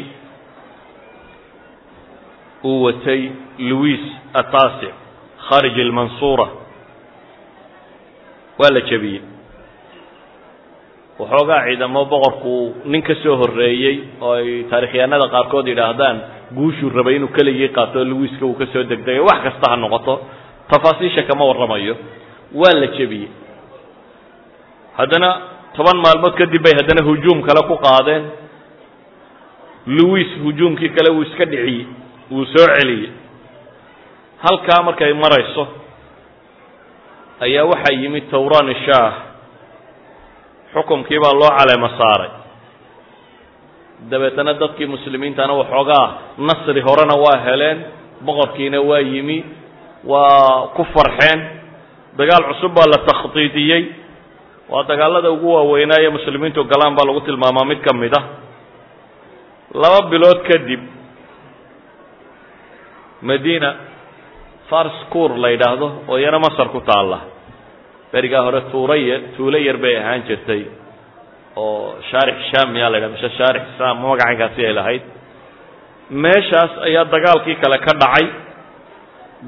uu watay louis ataasic khaarij almansuura waa la jebiyey. Waxoogaa ciidamo boqorku nin ka soo horreeyey oo ay taarikhyaanada qaarkood yidhaahdaan guushuu rabay inuu keligii qaato louiska uu ka soo degdegay wax kasta ha noqoto tafaasiisha kama warramayo. Waa la jebiyey. Haddana toban maalmood kadib bay haddana hujuum kale ku qaadeen. Louis hujuumkii kale wuu iska dhiciyey wuu soo celiyey halkaa markay marayso ayaa waxaa yimid tawran shaah. Xukumkii baa loo caleemo saaray. Dabeetana dadkii muslimiintana waxoogaa nasri horena waa heleen boqorkiina waa yimi waa ku farxeen. Dagaal cusub baa la takhdiidiyey waa dagaalada ugu waaweynaaye muslimiintu galaan baa lagu tilmaamaa mid ka mid ah. Laba bilood kadib madiina farskur la yidhaahdo oo iyana masar ku taalla. Berigaa hore tuuraya tuulo yar bay ahaan jirtay oo shaarix sham yaa la yidhahda mise shaarix sam magacankaasi ay lahayd. Meeshaas ayaa dagaalkii kale ka dhacay.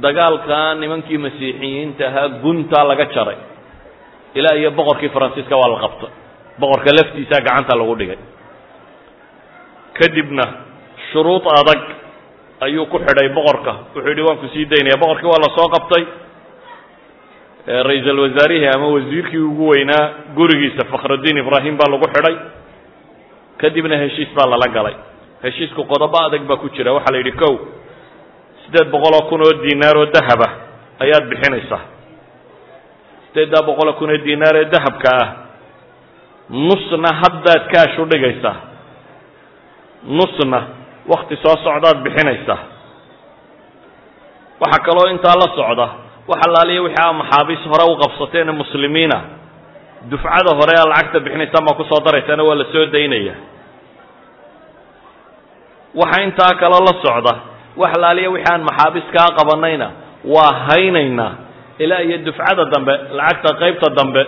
Dagaalka nimankii masiixiyiinta ahaa guntaa laga jaray ilaa iyo boqorkii faransiiska waa la qabtay boqorka laftiisaa gacanta lagu dhigay. Kadibna shuruud adag ayuu ku xidhay boqorka. Wuxuu yidhi waan ku sii daynaya. Boqorkii waa la soo qabtay. Ra'iisal wasaarihii ama wasiirkii ugu weynaa gurigiisa fakhrudiin ibraahim baa lagu xidhay. Kadibna heshiis baa lala galay. Heshiisku qodobo adag baa ku jira. Waxaa la yidhi kow siddeed boqol oo kun oo diinaar oo dahaba ayaad bixinaysaa siddeeddaa boqol oo kun oo diinaar ee dahabka ah. Nusna haddaad kaash u dhigaysaa nusna wakti soo socdaad bixinaysaa waxaa kaloo intaa la socda wax allaaliya wixii aa maxaabiis hore u qabsateen muslimiina. Dufcada hore aa lacagta bixinaysaan baa ku soo daraysaana waa la soo daynaya. Waxa intaa kaloo la socda wax allaaliya wixii aan maxaabiis kaa qabanayna waa haynaynaa ilaa iyo dufcada dambe lacagta qaybta dambe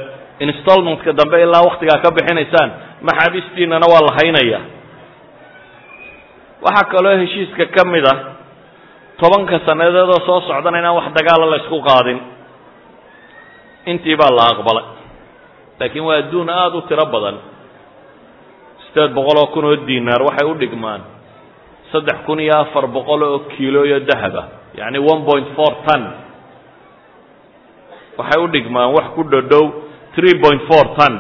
installmentka dambe ilaa waktigaa ka bixinaysaan maxaabiistiinana waa la haynaya. Waxaa kaloo heshiiska ka mid ah tobanka sannadeedoo soo socdana inaan wax dagaala la isku qaadin. Intii baa la aqbalay. Laakiin waa adduun aada u tiro badan. Siddeed boqol oo kun oo diinaar waxay u dhigmaan saddex kun iyo afar boqol oo kiilo iyo dahaba yacni one point four ton waxay u dhigmaan wax ku dhodhow three point four ton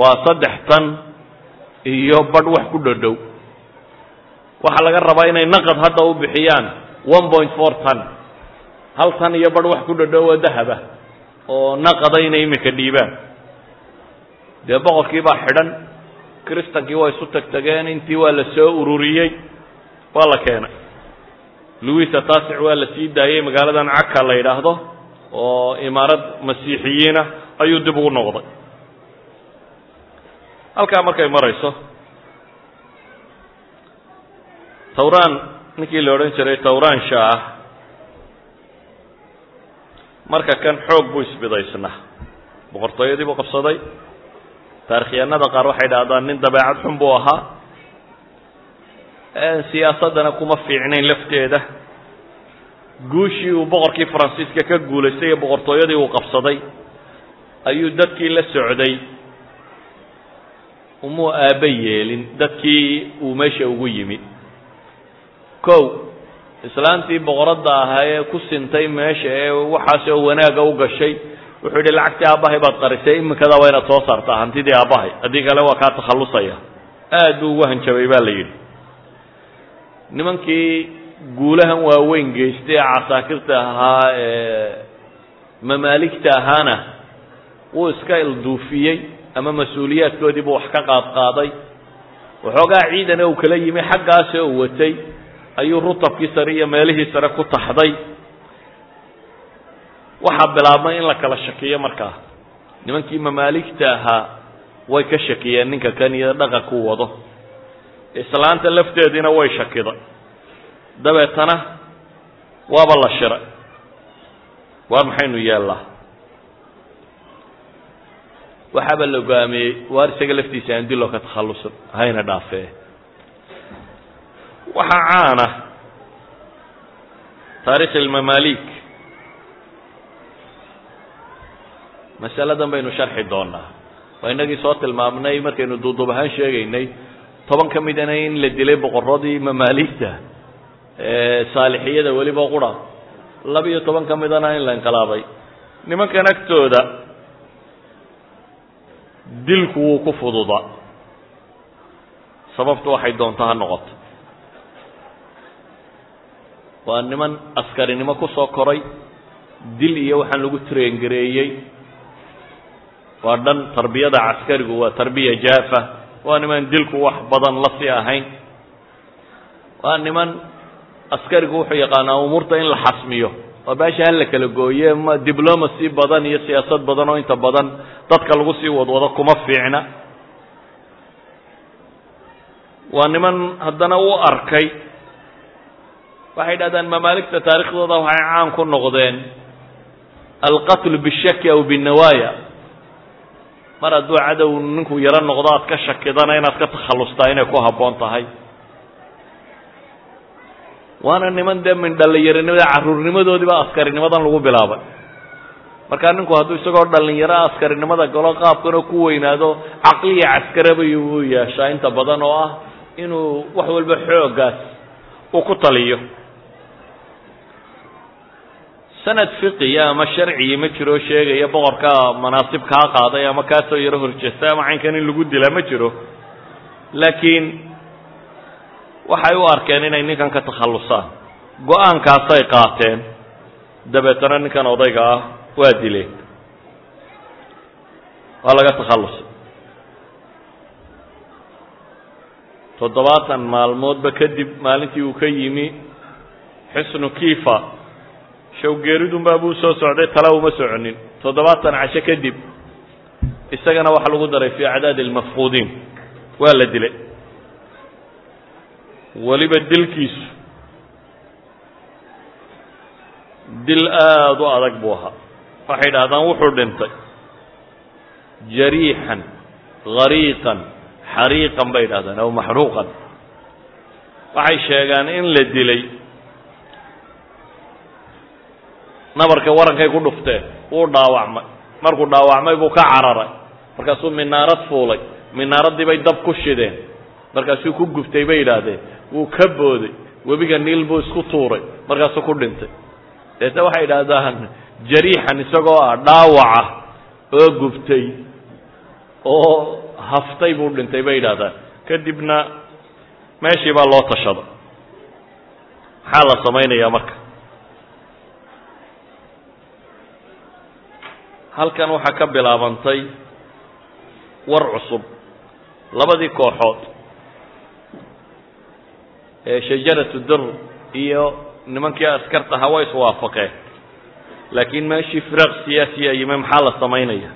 waa saddex tan iyo badh wax ku dhodhow waxaa laga rabaa inay naqad hadda u bixiyaan one point four ton hal tan iyo badh wax ku dhodhow oo dahaba oo naqada inay iminka dhiibaan. Dee boqorkii baa xidhan kristankii waa isu tagtageen intii waa la soo ururiyey waa la keenay. Louis ataasic waa la sii daayey magaaladan caka la yidhaahdo oo imaarad masiixiyiina ayuu dib ugu noqday. Halkaa markay marayso tawraan ninkii la odhan jiray tawraan shaah marka kan xoog buu isbidaysnaa. Boqortooyadii buu qabsaday taarikhyahanada qaar waxay dhahdaan nin dabeecad xun buu ahaa. Siyaasaddana kuma fiicnayn lafteeda guushii uu boqorkii faransiiska ka guulaystay ee boqortooyadii uu qabsaday ayuu dadkii la socday. Umuu aabba yeelin dadkii uu meesha ugu yimi kow islaantii boqoradda ahaa ee ku sintay meesha ee waxaas oo wanaagga u gashay wuxuu yidhi lacagtii aabbahay baad qarisay iminkada waa inaad soo saartaa hantidii aabbahay. Haddii kale waa kaa takhallusaya. Aad buu ugu hanjabay baa la yidhi. Nimankii guulahan waaweyn geystay ee casaakirta ahaa ee mamaaligta ahaana wuu iska ilduufiyey ama mas'uuliyaadkoodii buu wax ka qaadqaaday. Waxoogaa ciidane uu kala yimi xaggaasi oo watay ayuu rutabkii sare iyo meelihii sare ku taxday. Waxaa bilaabmay in la kala shakiyo markaa. Nimankii mamaaligta ahaa way ka shakiyeen ninka kan iyo dhaqankuu wado. Islaanta lafteediina way shakiday dabeetana waaba la shiray. Waar maxaynu yeellaa waxaaba la ogaamiyey waar isaga laftiisa aan diloo ka takhallusan hayna dhaafee. Waxaa caana taarikh ilmamaalik masaladan baynu sharxi doonaa. Waa inagii soo tilmaamnay markaynu duuduub ahaan sheegaynay toban ka midana in la dilay boqoradii mamaaligta saalixiyada weliba qura laba-iyo toban ka midana in la inqilaabay nimankan agtooda dilku wuu ku fududa sababtu waxay doonto ha waa niman askarinimo ku soo koray dil iyo waxaan lagu traengareeyey waa dhan tarbiyada caskarigu waa tarbiya jaafa. Waa niman dilku wax badan la ahayn. Waa niman askarigu wuxuu yaqaanaa umuurta in la xasmiyo. Waa baasha hala kala gooye ma diblomacy badan iyo siyaasad badan oo inta badan dadka lagu sii wadwado kuma fiicna. Waa niman haddana u arkay. Waxay dhahdaan mamaaligta taarikhdooda waxay caan ku noqdeen alqatlu bishaki aw binnawaaya mar hadduu cadow ninku yaro noqdo aad ka shakidana inaad ka takhallustaa inay ku habboon tahay waana niman dee min dhallinyaronimada carruurnimadoodiiba askarinimadan lagu bilaabay markaa ninku hadduu isagoo dhallinyaro askarinimada galo qaabkanoo ku weynaado caqliya caskarabay uu yeeshaa inta badan oo ah inuu wax walba xooggaas uu ku taliyo. Sanad fiqiya ama sharciyi ma jiro sheegaya boqorka manaasib kaa qaaday ama kaasoo yaro horjeestay ama caynkan in lagu dila ma jiro. Laakiin waxay u arkeen inay ninkan ka takhallusaan go'aankaasay qaateen. Dabeetana ninkan odayga ah waa dileen waa laga takhallusay. Toddobaatan maalmoodba kadib maalintii uu ka yimi xisnu kiifa. Shawgeeridunbaa buu soo socday tala uma soconin. Toddobaatan casho kadib isagana waxaa lagu daray fii acdaadi almafquudiin waa la dilay weliba dilkiisu. Dil aada u adag buu ahaa. Waxay dhahdaan wuxuu dhintay. Jariixan hariiqan xariiqan bay dhahdaan aw maxruuqan. Waxay sheegaan in la dilay. Nabarka warankay ku dhufteen wuu dhaawacmay. Markuu dhaawacmay buu ka cararay. Markaasuu minaarad fuulay. Minaaraddii bay dab ku shideen. Markaasuu ku guftay bay yidhaahdeen wuu ka booday. Webiga niil buu isku tuuray markaasuu ku dhintay. Deetna waxay yidhaahdaan jariixan isagoo ah dhaawaca oo guftay oo haftay buu dhintay bay yidhahdaan kadibna meeshii baa loo tashada maxaa la samaynayaa marka? Halkan waxaa ka bilaabantay war cusub labadii kooxood shajaratu dur iyo nimankii askarta ahaa way iswaafaqeen. Laakiin meeshii firaaq siyaasiya yime maxaa la samaynaya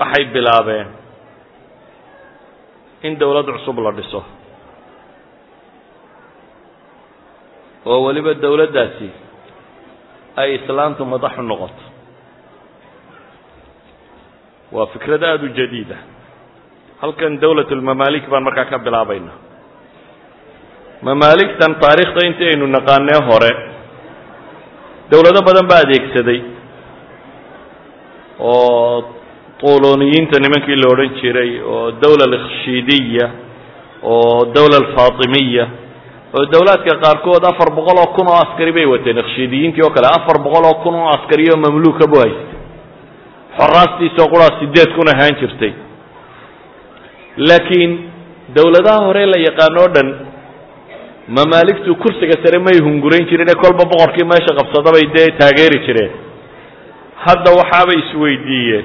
waxay bilaabeen in dowlad cusub la dhiso. Oo weliba dowladdaasi ay islaantu madaxu noqoto. Waa fikrad aada u jadiida halkan dowlat lmamaalik baan markaa ka bilaabayna. Mamaaligtan taariikhda intii aynu naqaanee hore dowlado badan baa adeegsaday oo tuuloniyiinta nimankii la odhan jiray oo dowla alkhshiidiya oo dowla alfaatimiya oo dowlaadka qaarkood afar boqol oo kun oo askari bay wateen. Khshiidiyiintii oo kale afar boqol oo kun oo askari mamluuka bu haystay. Xoraastiisoo quraa sideed kun ahaan jirtay laakiin dowladaha hore la yaqaano o dhan mamaaligtu kursiga sare may hungurayn jireen ee kolba boqorkii meesha qabsadabay dee taageeri jireen. Hadda waxaabay isweydiiyeen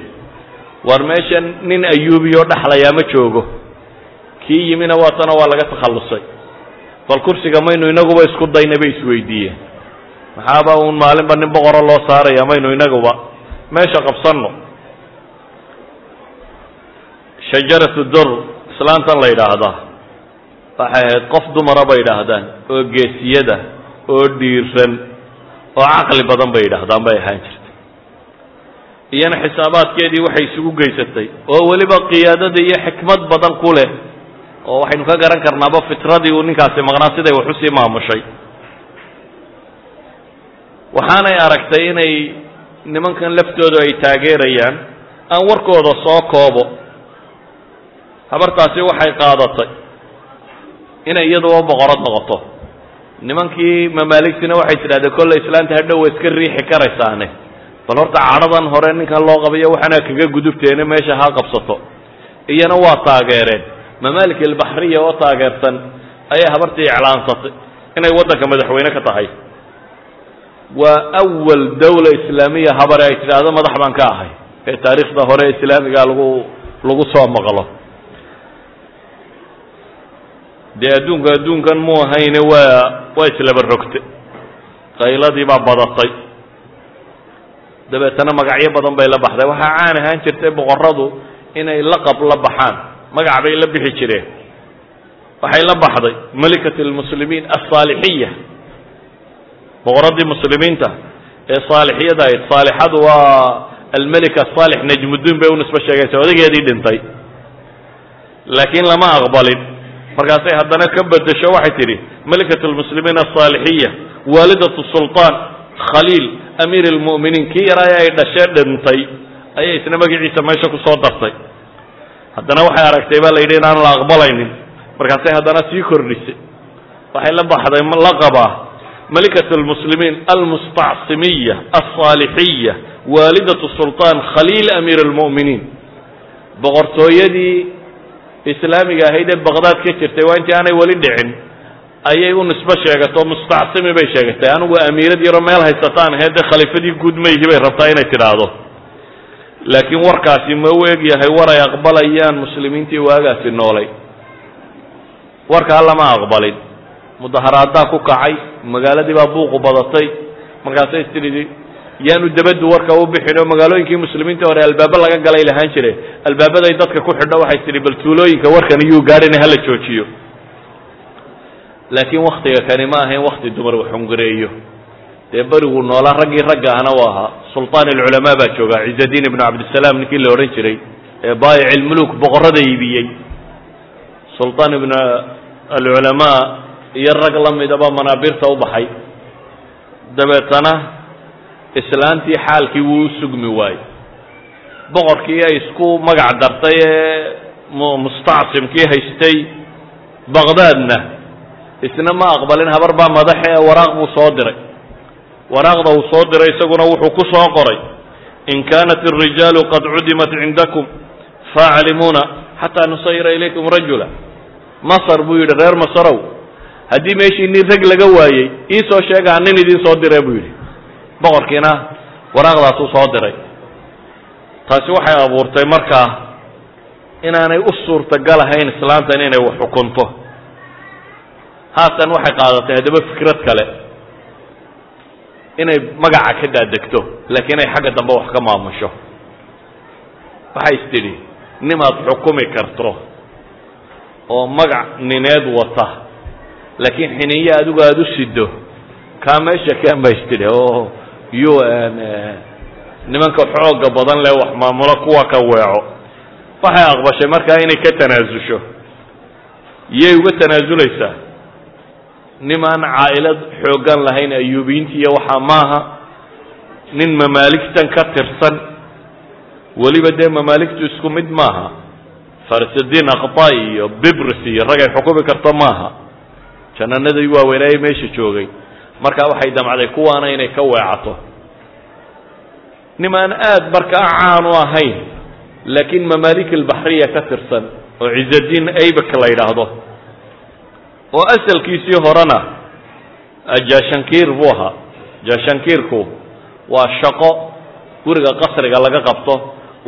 war meeshan nin ayuubiyoo dhexlayaa ma joogo. Kii yimina waatana waa laga takhallusay. Bal kursiga maynu inaguba isku dayna bay isweydiiyeen. Maxaaba uun maalinba nin boqoro loo saaraya maynu inaguba. Meesha qabsanno shajaratu dur islaantan la yidhaahdaa waxay ahayd qof dumara bay yidhaahdaan oo geesiyada oo dhiiran oo caqli badan bay yidhaahdaan bay ahaan jirtay. Iyana xisaabaadkeedii waxay isugu geysatay oo weliba qiyaadada iyo xikmad badan ku leh oo waxaynu ka garan karnaaba fitradii uu ninkaasi maqnaa siday wax u sii maamushay. Waxaanay aragtay inay nimankan laftoodu ay taageerayaan aan warkooda soo koobo habartaasi waxay qaadatay inay iyaduba boqorad noqoto. Nimankii mamaaligtina waxay tidhahdeen kolle islaanta hadhow wa iska riixi karaysaane. Bal horta cadhadan hore ninkan loo qabayo waxaana kaga gudubteene meesha ha qabsato. Iyana waa taageereen. Mamaalik albaxriya oo taageersan ayay habartii iclaansatay inay waddanka madaxweyne ka tahay. Waa awal dawla islaamiya habare ay tidhaahdo madax baan ka ahay ee taariikhda hore islaamiga lagu lagu soo maqlo dee adduunka adduunkan mu ahayne waa waa islaba rogte qayladii baa badatay. Dabeetana magacyo badan bay la baxday. Waxaa caan ahaan jirtay boqoradu inay laqab la baxaan. Magac bay la bixi jireen. Waxay la baxday malikat almuslimiin alsaalixiya boqoradii muslimiinta ee saalixiyada ahayd. Saalixadu waa almelika saalix najmudiin bay u nisbo sheegaysa odageedii dhintay. Laakiin lama aqbalin markaasay haddana ka bedesho waxay tidhi malikat lmuslimiin asaalixiya waalidatu sulطaan khaliil amiir اlmu'miniin kii yaraaye ay dhashee dhintay ayay isna magaciisa meesha ku soo dartay haddana waxay aragtay baa la yidhi inaan la aqbalaynin markaasay haddana sii kordhisay waxay la baxday laqaba malikat اlmuslimiin almustacsimiya alsaalixiya waalidatu sulطaan khaliil amiir اlmu'miniin boqortooyadii islaamiga ahayd ee baqdaad ka jirtay waa intii aanay weli dhicin. Ayay u nisbo sheegato mustacsimi bay sheegatay. Anigu amiirad yaroo meel haysataan ahayd dee khaliifadii guud mayhi bay rabtaa inay tidhaahdo. Laakiin warkaasi ma u eg yahay war ay aqbalayaan muslimiintii waagaasi noolay. Warkaa lama aqbalin. Mudaharaadaa ku kacay magaaladii baa buuqu badatay. Markaasay tidhi yaanu dabadu warka u bixin oo magaalooyinkii muslimiinta hore albaabo laga galay lahaan jire albaabaday dadka ku xidho waxay tidhi bal tuulooyinka warkan iyuu gaadhin hala joojiyo laakiin waktiga kani ma ahayn wakti dumar wax hungareeyo dee beriguu noolaa raggii ragga ahna u ahaa sulطaan alculamaa baa jooga ciزadiin ibnu cabdisalaam ninkii la odhan jiray ee baayic ilmuluk boqorada iibiyey sulطaan ibn alculamaa iyo rag la midaba manaabiirta u baxay dabeetana islaantii xaalkii wuu u sugmi waayey. Boqorkii ay isku magac dartay ee mustacsimkii haystay baqdaadna isna ma aqbalin habar baa madaxe ee waraaq buu soo diray. Waraaqda uu soo diray isaguna wuxuu ku soo qoray. In kaanat الrijaalu qad cudimat cindakum faaclimuuna xataa nusayira ilaykum rajula. Masr buu yidhi reer masarow haddii meeshii nin rag laga waayey iisoo sheegaa nin idin soo dire buu yidhi boqorkiina waraaqdaasuu soo diray. Taasi waxay abuurtay markaa inaanay u suurtagal ahayn islaantan inay xukunto. Haatan waxay qaadatay haddaba fikrad kale. Inay magaca ka daadegto laakiin ay xagga dambe wax ka maamusho. Waxay is tidhi nimaad xukumi karto oo magac nineed wata laakiin xiniyo adigu aada u sido kaa meesha ka maystidhe oo u n nimanka xooga badan leh wax maamulo kuwa ka weeco. Waxay aqbashay markaa inay ka tanaasusho. Iyay uga tanaasuleysaa. Nimaan caa'ilad xooggan lahayn ayuubiyiinta iyo waxaa maaha. Nin mamaaligtan ka tirsan. Weliba dee mamaaligtu isku mid maaha. Farisidiin aqta iyo bibris iyo ragay xukumi karto maaha. Jananadii waaweynaaye meesha joogay markaa waxay damcday kuwaana inay ka weecato. Nimaan aad markaa caan u ahayn laakiin mamaalik albaxriya ka tirsan oo cizadiin aybak la yidhaahdo. Oo asalkiisii horena jashankiir buu ahaa. Jashankiirku waa shaqo guriga qasriga laga qabto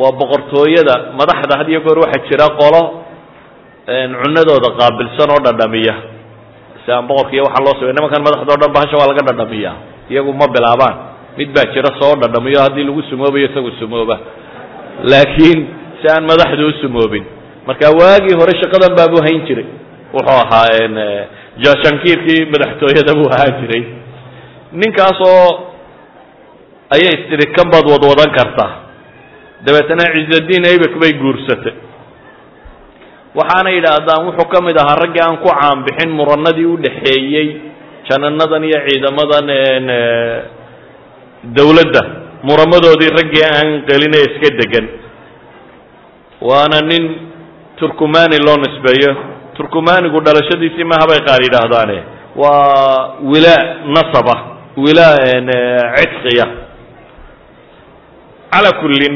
waa boqortooyada madaxda had iyo goor waxaa jira qolo cunadooda qaabilsan oo dhadhamiya si aan boqorkiiyo waxaa loo samey nimankan madaxda o dhan bahasha waa laga dhadhamiya iyagu ma bilaabaan. Mid baa jira soo dhadhamiyo haddii lagu sumoobayo isagu sumooba. Laakiin si aan madaxdu u sumoobin marka waagii hore shaqadan baabuu hayn jiray. Wuxuu ahaa jashankiirkii madaxtooyada buu ahaan jiray. Ninkaasoo ayay istiri kan baad wadwadan kartaa. Dabeetana cizadiin aybak bay guursatay waxaana yidhaahdaan wuxuu ka mid ahaa raggii aan ku caanbixin muranadii u dhaxeeyey jananadan iyo ciidamadan dawladda muramadoodii raggii aan gelin ee iska degan waana nin turkumani loo nisbeeyo. Turkumanigu dhalashadiisii maha bay qaar yidhaahdaane. Waa wilaa nasaba wilaa cidqiya calaa kullin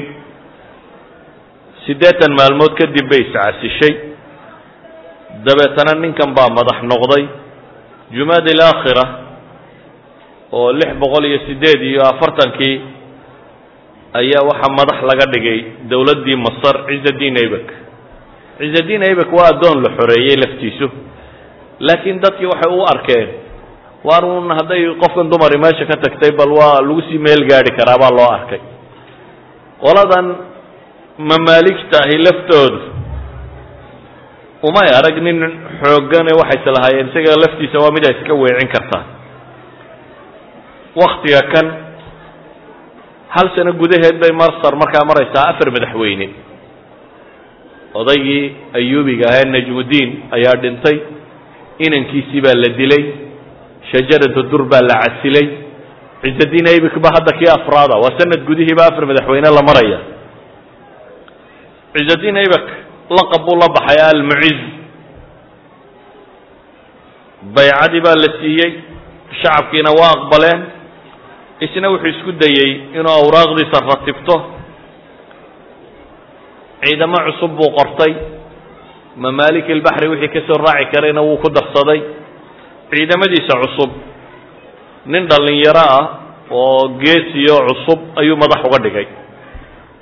siddeetan maalmood kadib bay iscasishay dabeetana ninkan baa madax noqday. Jumaad alaakhira oo lix boqol iyo siddeed iyo afartankii ayaa waxaa madax laga dhigay dowladdii masar cizadiin aybak cizadiin aybak waa addoon la xoreeyey laftiisu. Laakiin dadkii waxay u arkeen waar uun hadday qofkan dumari meesha ka tagtay bal waa lagu sii meel gaadhi karaa baa loo arkay. Qoladan mamaaligta ahi laftoodu umay arag nin xooggane waxayse lahaayeen isaga laftiisa waa mid ay iska weecin kartaa. Waktiga kan hal sano gudaheed bay marsar markaa maraysaa afar madaxweyne. Odaygii ayuubiga ahaa najmudiin ayaa dhintay inankiisii baa la dilay shajaratu dur baa la casilay. Cizadiin aybik ba hadda kii afraada waa sanad gudihiiba afar madaxweyne la maraya. Cizadiin aybak laqab buu la baxay almuciz baycadii baa la siiyey shacabkiina waa aqbaleen. Isna wuxuu isku dayey inuu awraaqdiisa ratibto. Ciidamo cusub buu qortay. Mamaalik ilbaxri wixii ka soo raaci karayna wuu ku darsaday. Ciidamadiisa cusub. Nin dhallinyaro ah oo geesiyo cusub ayuu madax uga dhigay.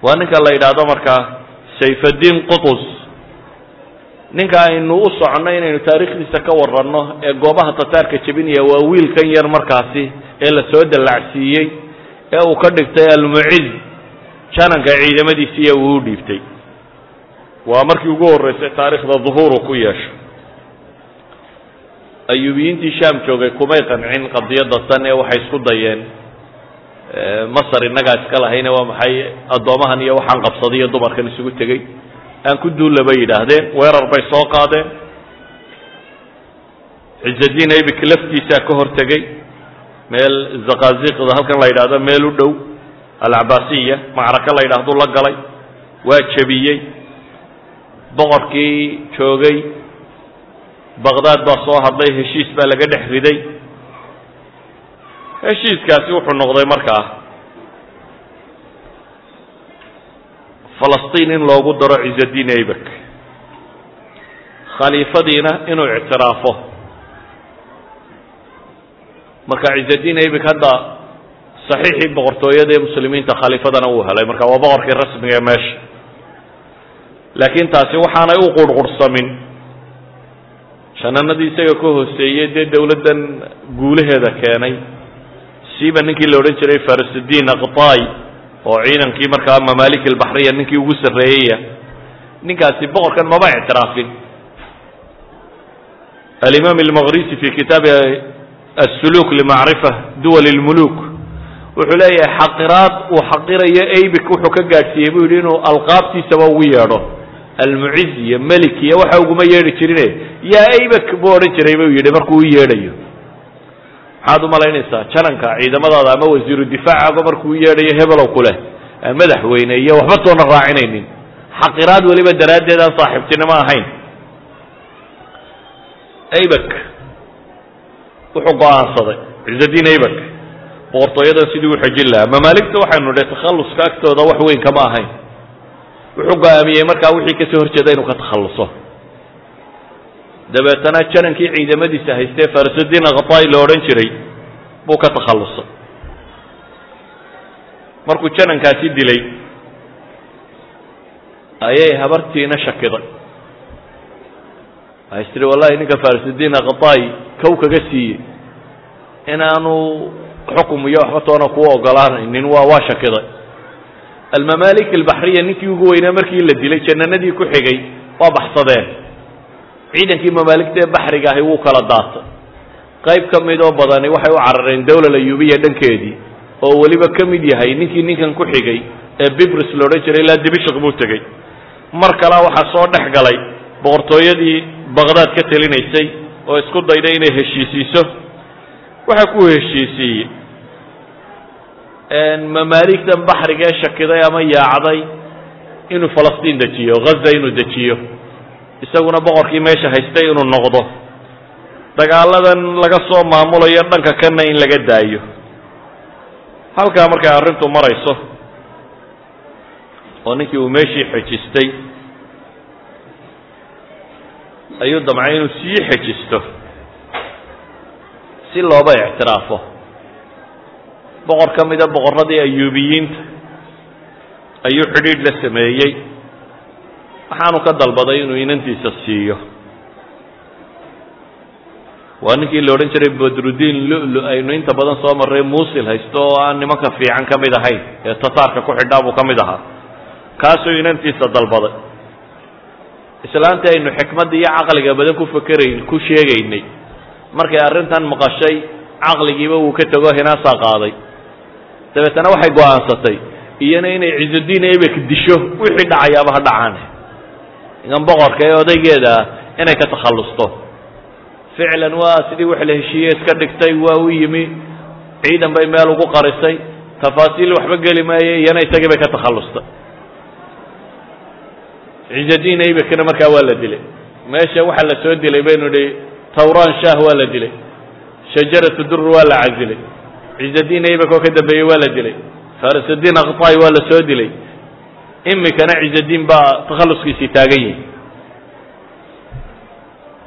Waa ninka la yidhaahdo markaa sayfaddiin qutus ninka aynu u soconno inaynu taariikhdiisa ka waranno ee goobaha tataarka jebinaya waa wiilkan yar markaasi ee la soo dallacsiiyey ee uu ka dhigtay almuciz jananka ciidamadiisiiya uu u dhiibtay. Waa markii ugu horreysay taariikhda duhuuru ku yeesho. Ayuubiyiintii shaam joogay kumay qancin qadiyadda tan ee waxay isku dayeen masar innagaa iska lahayne waa maxay addoomahan iyo waxaan qabsaday iyo dumarkan isugu tegey aan ku duulla yidhaahdeen weerar bay soo qaadeen. Cizadiin aybik laftiisaa ka hor tegey meel zakaziqda halkan la yidhaahdo meel u dhow. Alcabaasiya macraka la yidhaahdo la galay. Waa jebiyey. Boqorkii joogay. Baqdaad baa soo hadlay heshiis baa laga dhex riday. Heshiiskaasi wuxuu noqday markaa falastiin in loogu daro cizadiin aybak. Khaliifadiina inuu ictiraafo. Marka cizadiin aybak hadda saxiixii boqortooyada ee muslimiinta khaliifadana uu helay. Marka waa boqorkii rasmiga ee meesha. Laakiin taasi waxaanay u qurhqurhsamin jananadii isaga ka hooseeyey dee dowladdan guulaheeda keenay. Siiba ninkii la odhan jiray farisidiin aqtaay oo ciidankii markaa mamaalik albaxriya ninkii ugu sarreeyaya ninkaasi boqorkan maba ictiraafin. Alimaam almaqrisi fi kitaabi asuluuk limacrifa duwal اlmuluk wuxuu leeyahay xaqiraad uu xaqirayo abik wuxuu ka gaadhsiiyey buu yidhi inuu alqaabtiisaba ugu yeedho. Almuciz iyo melik iyo waxa uguma yeedhi jirine yaa abak buu odhan jiray buu yidhi markuu u yeedhayo maxaad umalaynaysaa jananka ciidamadaada ama wasiiru difaacaga markuu yeedhayo hebelow ku leh madaxweyne iyo waxba toona raacinaynin. Xaqiraad weliba daraaddeed aan saaxiibtinimo ahayn. Abak wuxuu go'aansaday ciizadiin abak boqortooyadan sidii u xejin lahaa. Mamaaligta waxaynu dhe takhalluska agtooda wax weyn kama ahayn. Wuxuu go'aamiyey markaa wixii ka soo horjeeda inuu ka takhalluso dabeetana janankii ciidamadiisa haystee farasudiin akhatai la odhan jiray buu ka takhallusay markuu janankaasi dilay ayay habartiina shakiday. Waxay is tiri wallahi ninka farasudiin akhatai kow kaga siiyey. Inaanu xukum iyo waxba toona kuu ogolaanaynin waa waa shakiday. Almamaalik albaxriya ninkii ugu weynaa markii la dilay jananadii ku xigay waa baxsadeen ciidankii mamaaligta ee baxriga ahi wuu kala daatay. Qayb ka mid oo badani waxay u carareen dawla layubiya dhankeedii oo weliba ka mid yahay ninkii ninkan ku xigay ee bibris la odhan jiray ilaa dimashq buu tegey. Mar kalea waxaa soo dhex galay boqortooyadii baqdaad ka telinaysay oo isku dayday inay heshiisiiso. Waxaa ku heshiisiiyey mamaaligtan baxriga ee shakiday ama yaacday inuu falastiin dejiyo ghaza inuu dejiyo isaguna boqorkii meesha haystay inuu noqdo. Dagaaladan laga soo maamulayo dhanka kana in laga daayo. Halkaa markay arrintu marayso. Oo ninkii uu meeshii xejistay ayuu damcay inuu sii xejisto si looba ictiraafo. Boqor ka mida boqorradii ayuubiyiinta. Ayuu xidhiidh la sameeyey waxaanu ka dalbaday inuu inantiisa siiyo. Waa ninkii la odhan jiray badrudiin lulu aynu inta badan soo marray muusil haysto oo aan nimanka fiican ka mid ahayn ee tataarka ku xidhaa buu ka mid ahaa. Kaasuu inantiisa dalbaday. Islaantii aynu xikmadda iyo caqliga badan ku fakerayn ku sheegaynay. Markay arrintan maqashay caqligiiba wuu ka tego hinaasaa qaaday. Dabeetana waxay go'aansatay iyana inay cizudiin ebek disho wixii dhacayaaba ha dhacaan igan boqorka ee odaygeeda ah inay ka takhallusto ficlan waa sidii wax la heshiiye iska dhigtay waa u yimi ciidan bay meel ugu qarisay tafaasiil waxba geli maaye iyana isagii bay ka takhallustay ciizadiin ebekna markaa waa la dilay meesha waxaa la soo dilay baynu idhi tawran shah waa la dilay shajaratu dur waa la casilay ciizadiin ebek oo ka dambeeyey waa la dilay farasudiin aktai waa la soo dilay imikana ciizadiin baa takhalluskiisii taagan yihi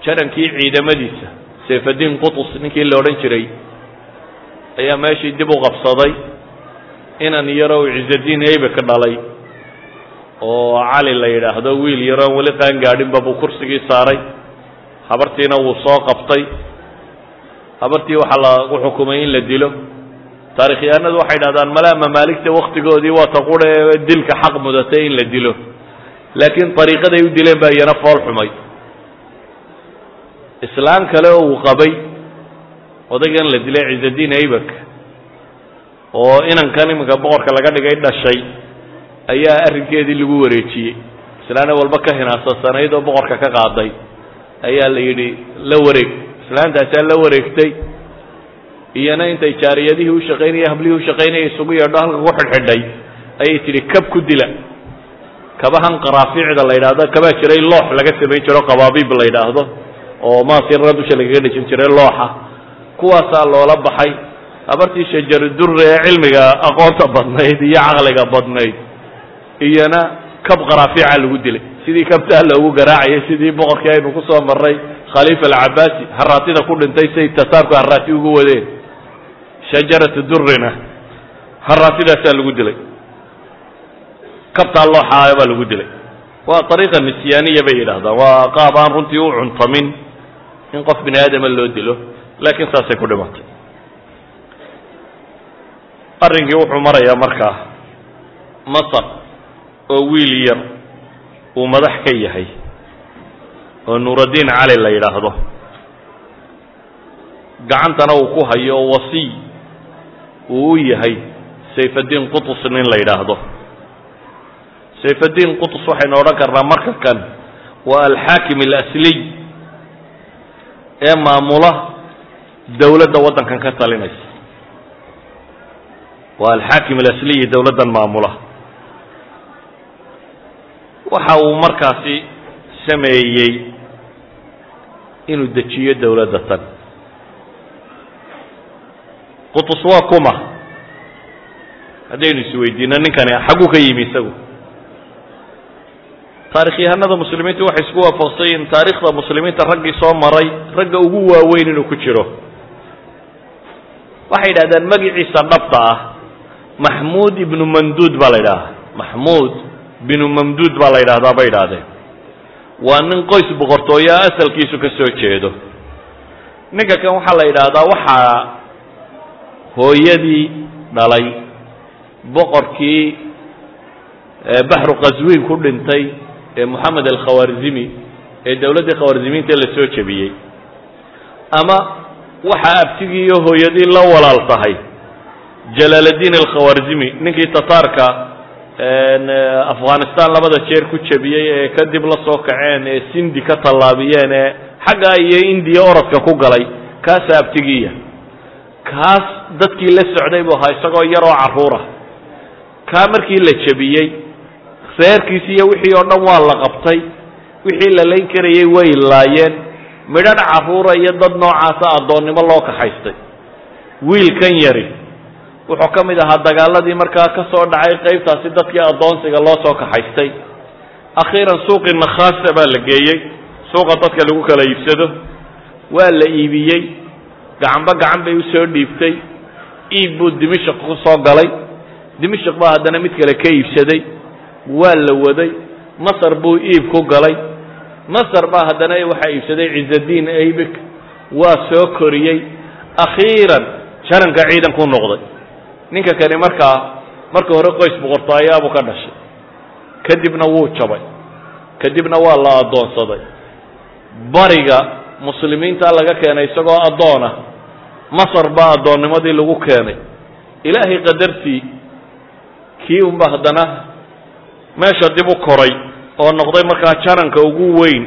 janankii ciidamadiisa sayfadiin qutus ninkii la odhan jiray ayaa meeshii dib u qabsaday inan yarow ciizadiin ebek dhalay oo cali la yidhaahdo wiil yaroon weli qaan gaadhinba buu kursigii saaray. Habartiina wuu soo qabtay. Habartii waxaa lagu xukumay in la dilo taarikhyahanadu waxay dhahdaan malaa mamaaligta waktigoodii waa ta qura ee dilka xaq mudatay in la dilo. Laakiin ariiqaday u dileen baa iyana fool xumay. Islaan kale oo uu qabay odaygan la dilay ciizadiin aybak oo inankan iminka boqorka laga dhigay dhashay ayaa arrinkeedii lagu wareejiyey. Islaana walba ka hinaasasanayd oo boqorka ka qaaday ayaa la yidhi la wareeg. Islaantaasaa la wareegtay iyana intay jaariyadihii u hablihii u isugu yeedho halkan ku xidhxidhay ayay tidhi kab ku dila. Kabahan qaraafiicda la yidhaahdo kabaa jiray loox laga samayn jiro qabaabiib la yidhaahdo oo maasirra dusha lagaga dhejin jiray looxa. Kuwaasaa loola baxay. Habartii shajaru ee cilmiga aqoonta badnayd iyo caqliga badnayd iyana kab qaraafiica lagu dilay. Sidii kabtaa loogu garaacayay sidii boqorkii aynu ku soo khaliifa alcabaasi haraatida ku dhintay say tataarku haraati ugu wadeen shajaratu durrina haraatidaasaa lagu dilay kabtaa looxaaya baa lagu dilay waa ariiqa nisyaaniya bay yidhahdaan waa qaab aan runtii u cuntamin in qof bini aadama loo dilo laakiin saasay ku dhimatay arrinkii wuxuu marayaa markaa masar oo wiil yar uu madax ka yahay oo nuuraddiin cali la yidhaahdo gacantana uu ku hayo wasiy uu yahay sayfaddiin qutus nin la yidhaahdo. Sayfaddiin qutus waxaynu odhan karnaa marka kan waa alxaakim alasliy ee maamula dowladda waddankan ka talinaysa. Waa alxaakim alasliyi dowladdan maamula. Waxa uu markaasi sameeyey inuu dejiyo dowladda tan qutus waa kuma. Haddaynu isweydiino ninkani xagguu ka yimi isagu. Taarikhyahanada muslimiintu waxay isku waafaqsayiin taarikhda muslimiinta raggii soo maray ragga ugu waaweyn inuu ku jiro. Waxay yidhahdeen magiciisa dhabta ah maxmuud ibnu mamduud baa la yidhahdaa maxmuud binu mamduud baa la yidhahdaa bay idhaahdeen waa nin qoys boqortooyo asalkiisu ka soo jeedo. Ninka kan waxaa la yidhaahdaa waxaa hooyadii dhalay. Boqorkii baxru qaswiin ku dhintay ee moxamed alkhawarzimi ee dowladdii khawarzimiinta la soo jebiyey. Ama waxaa abtigiiyo hooyadii la walaal tahay jalaaladiin alkhawarzimi ninkii tataarka afghanistan labada jeer ku jebiyey ee kadib la soo kaceen ee sindi ka tallaabiyeen ee xagga iyo indiya orodka ku galay. Kaasa abtigiiya kaas dadkii la socday buu ahaa isagoo yaroo carruura kaa markii la jebiyey reerkiisi iyo wixii oo dhan waa la qabtay. Wixii la layn karayey way laayeen. Midhan carruura iyo dad noocaasa addoonnimo loo kaxaystay. Wiilkan yari. Wuxuu ka mid ahaa dagaaladii markaa ka soo dhacay qaybtaasi dadkii addoonsiga loo soo kaxaystay. Akhiiran suuqii nakhaasa baa la geeyey. Suuqa dadka lagu kala iibsado. Waa la iibiyey gacanba gacan bay u soo dhiibtay. Iib buu dimashik ku soo galay. Dimashik baa haddana mid kale ka iibsaday. Waa la waday. Masar buu iib ku galay. Masar baa haddana waxaa iibsaday cizadiin aybik. Waa soo koriyey. Akhiiran jaranka ciidan ku noqday. Ninka kani markaa marka hore qoys boqortooyaabuu ka dhashay. Kadibna wuu jabay. Kadibna waa la addoonsaday. Bariga muslimiinta laga keenay isagoo addoona masar baa addoonnimadii lagu keenay. Ilaahay qadartii kii unba haddana meesha dib u koray oo noqday markaa jaranka ugu weyn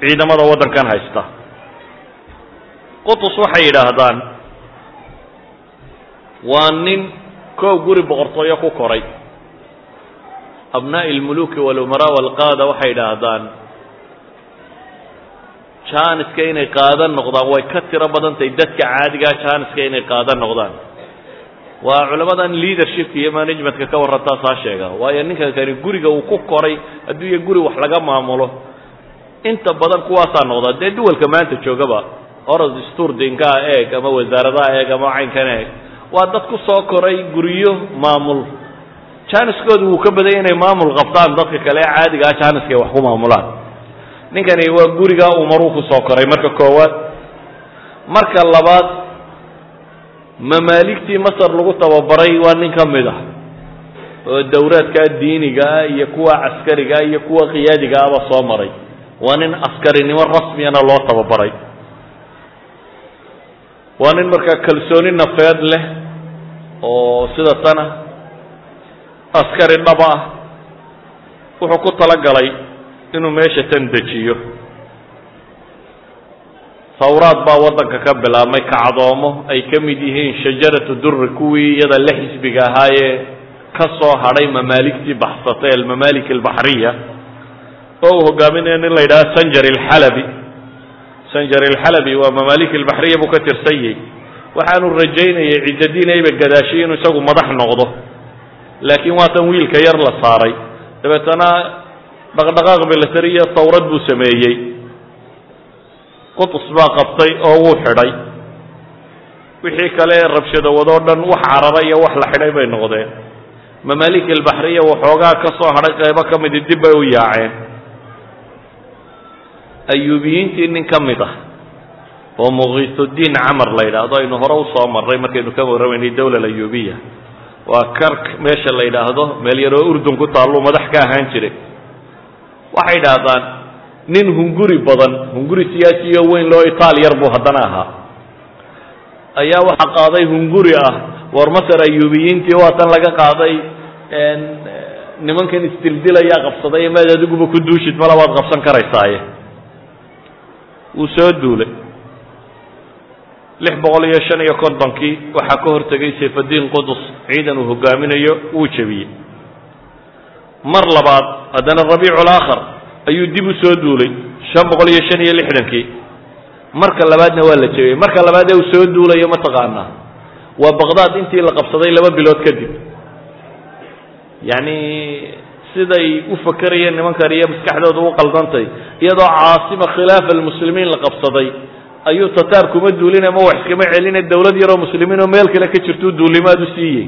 ciidamada waddankan haysta. Qutus waxay yidhaahdaan waa nin koow guri boqortooyo ku koray. Abnaa'i almuluki walumaraa walqaada waxay yidhaahdaan jaaniska inay qaadan noqdaan way ka tiro badan tahay dadka caadigaa jaaniska inay qaadan noqdaan. Waa culamadan leadershipka iyo managementka ka warrantaa saa sheega. Waayo ninkan kani guriga uu ku koray hadduu iyo guri wax laga maamulo. Inta badan kuwaasaa noqda dee duwalka maanta joogaba orod sturdinkaa eeg ama wasaaradaha eeg ama caynkan eeg waa dad ku soo koray guryo maamul. Jaaniskoodu wuu ka badanya inay maamul qabtaan dadka kale caadigaa jaaniska ay wax ku maamulaan ninkani waa gurigaa umaruu ku soo koray marka koowaad. Marka labaad mamaaligtii masar lagu tababaray waa nin ka mid ah oo dowraadkaa diiniga ah iyo kuwa caskariga ah iyo kuwa qiyaadiga ahba soo maray. Waa nin askarinimo rasmiyana loo tababaray. Waa nin markaa kalsooni nafeed leh oo sida tana askari dhaba ah wuxuu ku talagalay inuu meesha tan dejiyo. Hawraad baa waddanka ka bilaabmay kacdoomo ay ka mid yihiin shajaratu durri kuwii iyada la xisbiga ahaayee ka soo hadhay mamaaligtii baxsatay almamaalik albaxriya oo uu hogaaminaya nin la yidhaha sanjar alxalabi sanjar alxalabi waa mamaalik albaxriya buu ka tirsanyey waxaanu rajaynayay ciddadiin ayba gadaashay inuu isagu madax noqdo. Laakiin waatan wiilka yar la saaray. Dabeetana dhaqdhaqaaq milatariya tawrad buu sameeyey. Qutus baa qabtay oo wuu xidhay. Wixii kale rabshado wadoo dhan wax caraba iyo wax la xidhay bay noqdeen. Mamaalik albaxriya waxoogaa ka soo hadhay qaybo ka midi dib bay u yaaceen. Ayuubiyiintii nin ka mid ah oo muqiisudiin camar la yidhaahdo aynu hore u soo marray markaynu ka warramaynay dowla ayuubiya waa kark meesha la yidhaahdo meel yaroo urdun ku taalluu madax ka ahaan jiray waxay idhaahdaan nin hunguri badan hunguri siyaasiyo weyn loo itaal yar buu haddana ahaa. Ayaa waxaa qaaday hunguri ah war masar ayuubiyiintii waa tan laga qaaday nimankan isdildilayaa qabsaday maad adiguba ku duushid mala waad qabsan karaysaaye. Wuu soo duulay. Lix boqol iyo shan iyo kontonkii waxaa ka hortegay sayfadiin qudus ciidan uu hogaaminayo wuu jebiyey. Mar labaad haddana rabiicu alaakhar ayuu dib u soo duulay shan boqol iyo shan iyo lixdankii. Marka labaadna waa la jebiyey. Marka labaad ee uu soo duulayo mataqaanaa waa baqdaad intii la qabsaday laba bilood kadib. Yacni siday u fakerayeen nimankan iyo maskaxdooda u qaldantay iyadoo caasima khilaafa almuslimiin la qabsaday ayuu tataar kuma duulin ama wax iskama celine dawlad yaroo muslimiin oo meel kale ka jirtuu duulimaad u siiyey.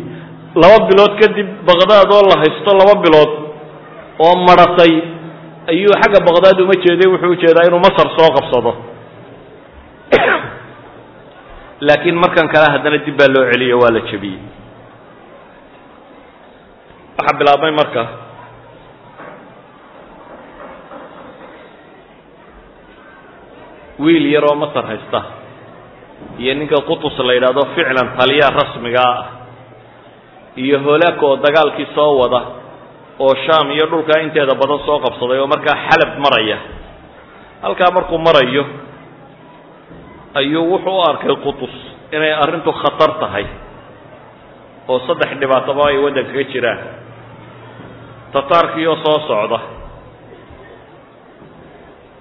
Laba bilood kadib baqdaad oo la haysto laba bilood oo maratay ayuu xagga baqdaad uma jeeday wuxuu u jeedaa inuu masar soo qabsado. Laakiin markan kale haddana dib baa loo celiyo waa la jebiyey. Waxaa bilaabmay marka. Wiil yaroo masar haysta iyo ninka qutus la yidhaahdo ficlan taliya rasmigaa ah iyo holaag oo dagaalkii soo wada oo sham iyo dhulkaa inteeda badan soo qabsaday oo markaa xalab maraya. Halkaa markuu marayo ayuu wuxuu u arkay qutus inay arrintu khatar tahay oo saddex dhibaatoba ay waddanka ka jiraan. Tataarkii oo soo socda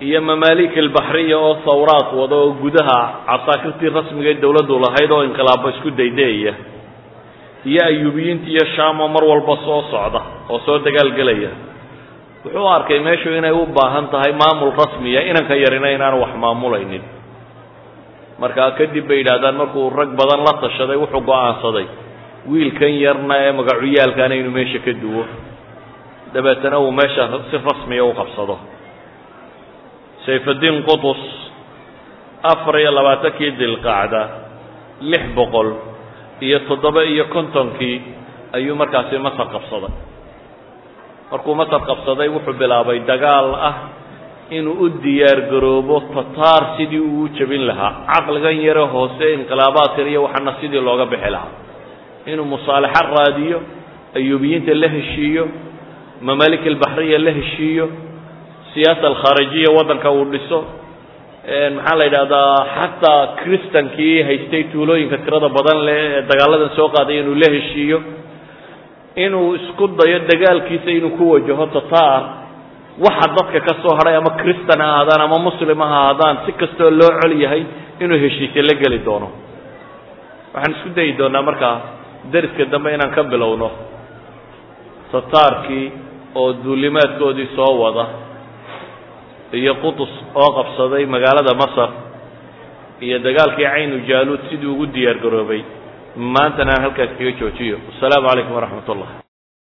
iyo mamaalik albaxriya oo hawraad wada oo gudaha casaakirtii rasmiga ee dawladdu lahayd oo inqilaabo isku daydeeya iyo ayuubiyiinta iyo sham oo mar walba soo socda oo soo dagaalgelaya wuxuu arkay meeshu inay u baahan tahay maamul rasmiya inanka yarina inaanu wax maamulaynin. Markaa kadib bay yidhahdaan markuu rag badan la tashaday wuxuu go'aansaday. Wiilkan yarna ee magacuyaalkaana inuu meesha ka duwo. Dabeetana uu meesha si rasmiya u qabsado. Sayfadiin qutus afar iyo labaatankii dilqacda lix boqol iyo toddoba iyo kontonkii ayuu markaasi masar qabsaday markuu masar qabsaday wuxuu bilaabay dagaal ah inuu u diyaar garoobo tataar sidii uu u jebin lahaa. Caqligan yare hoose inqilaabaadkan iyo waxaana sidii looga bixi lahaa. Inuu musaalaxo raadiyo ayuubiyiinta la heshiiyo mamalik albaxriya la heshiiyo siyaasa alkhaarijiya waddanka uu dhiso maxaa la yidhahdaa xataa kristankii haystay tuulooyinka tirada badan leh ee dagaaladan soo qaaday inuu la heshiiyo inuu isku dayo dagaalkiisa inuu ku wajaho tataar waxa dadka ka soo hadhay ama kristan ha ahaadaan ama muslim ha ahaadaan si kastoo loo col yahay inuu heshiise la geli doono. Waxaan isku dayi doonaa markaa dariska dambe inaan ka bilowno. Tataarkii oo duulimaadkoodii soo wada iyo qutus oo qabsaday magaalada masar iyo dagaalkii caynu jaaluud sidii ugu diyaar garoobay maantana aan halkaas kaga joojiyo. Wasalaamu calaykum waraxmat ullah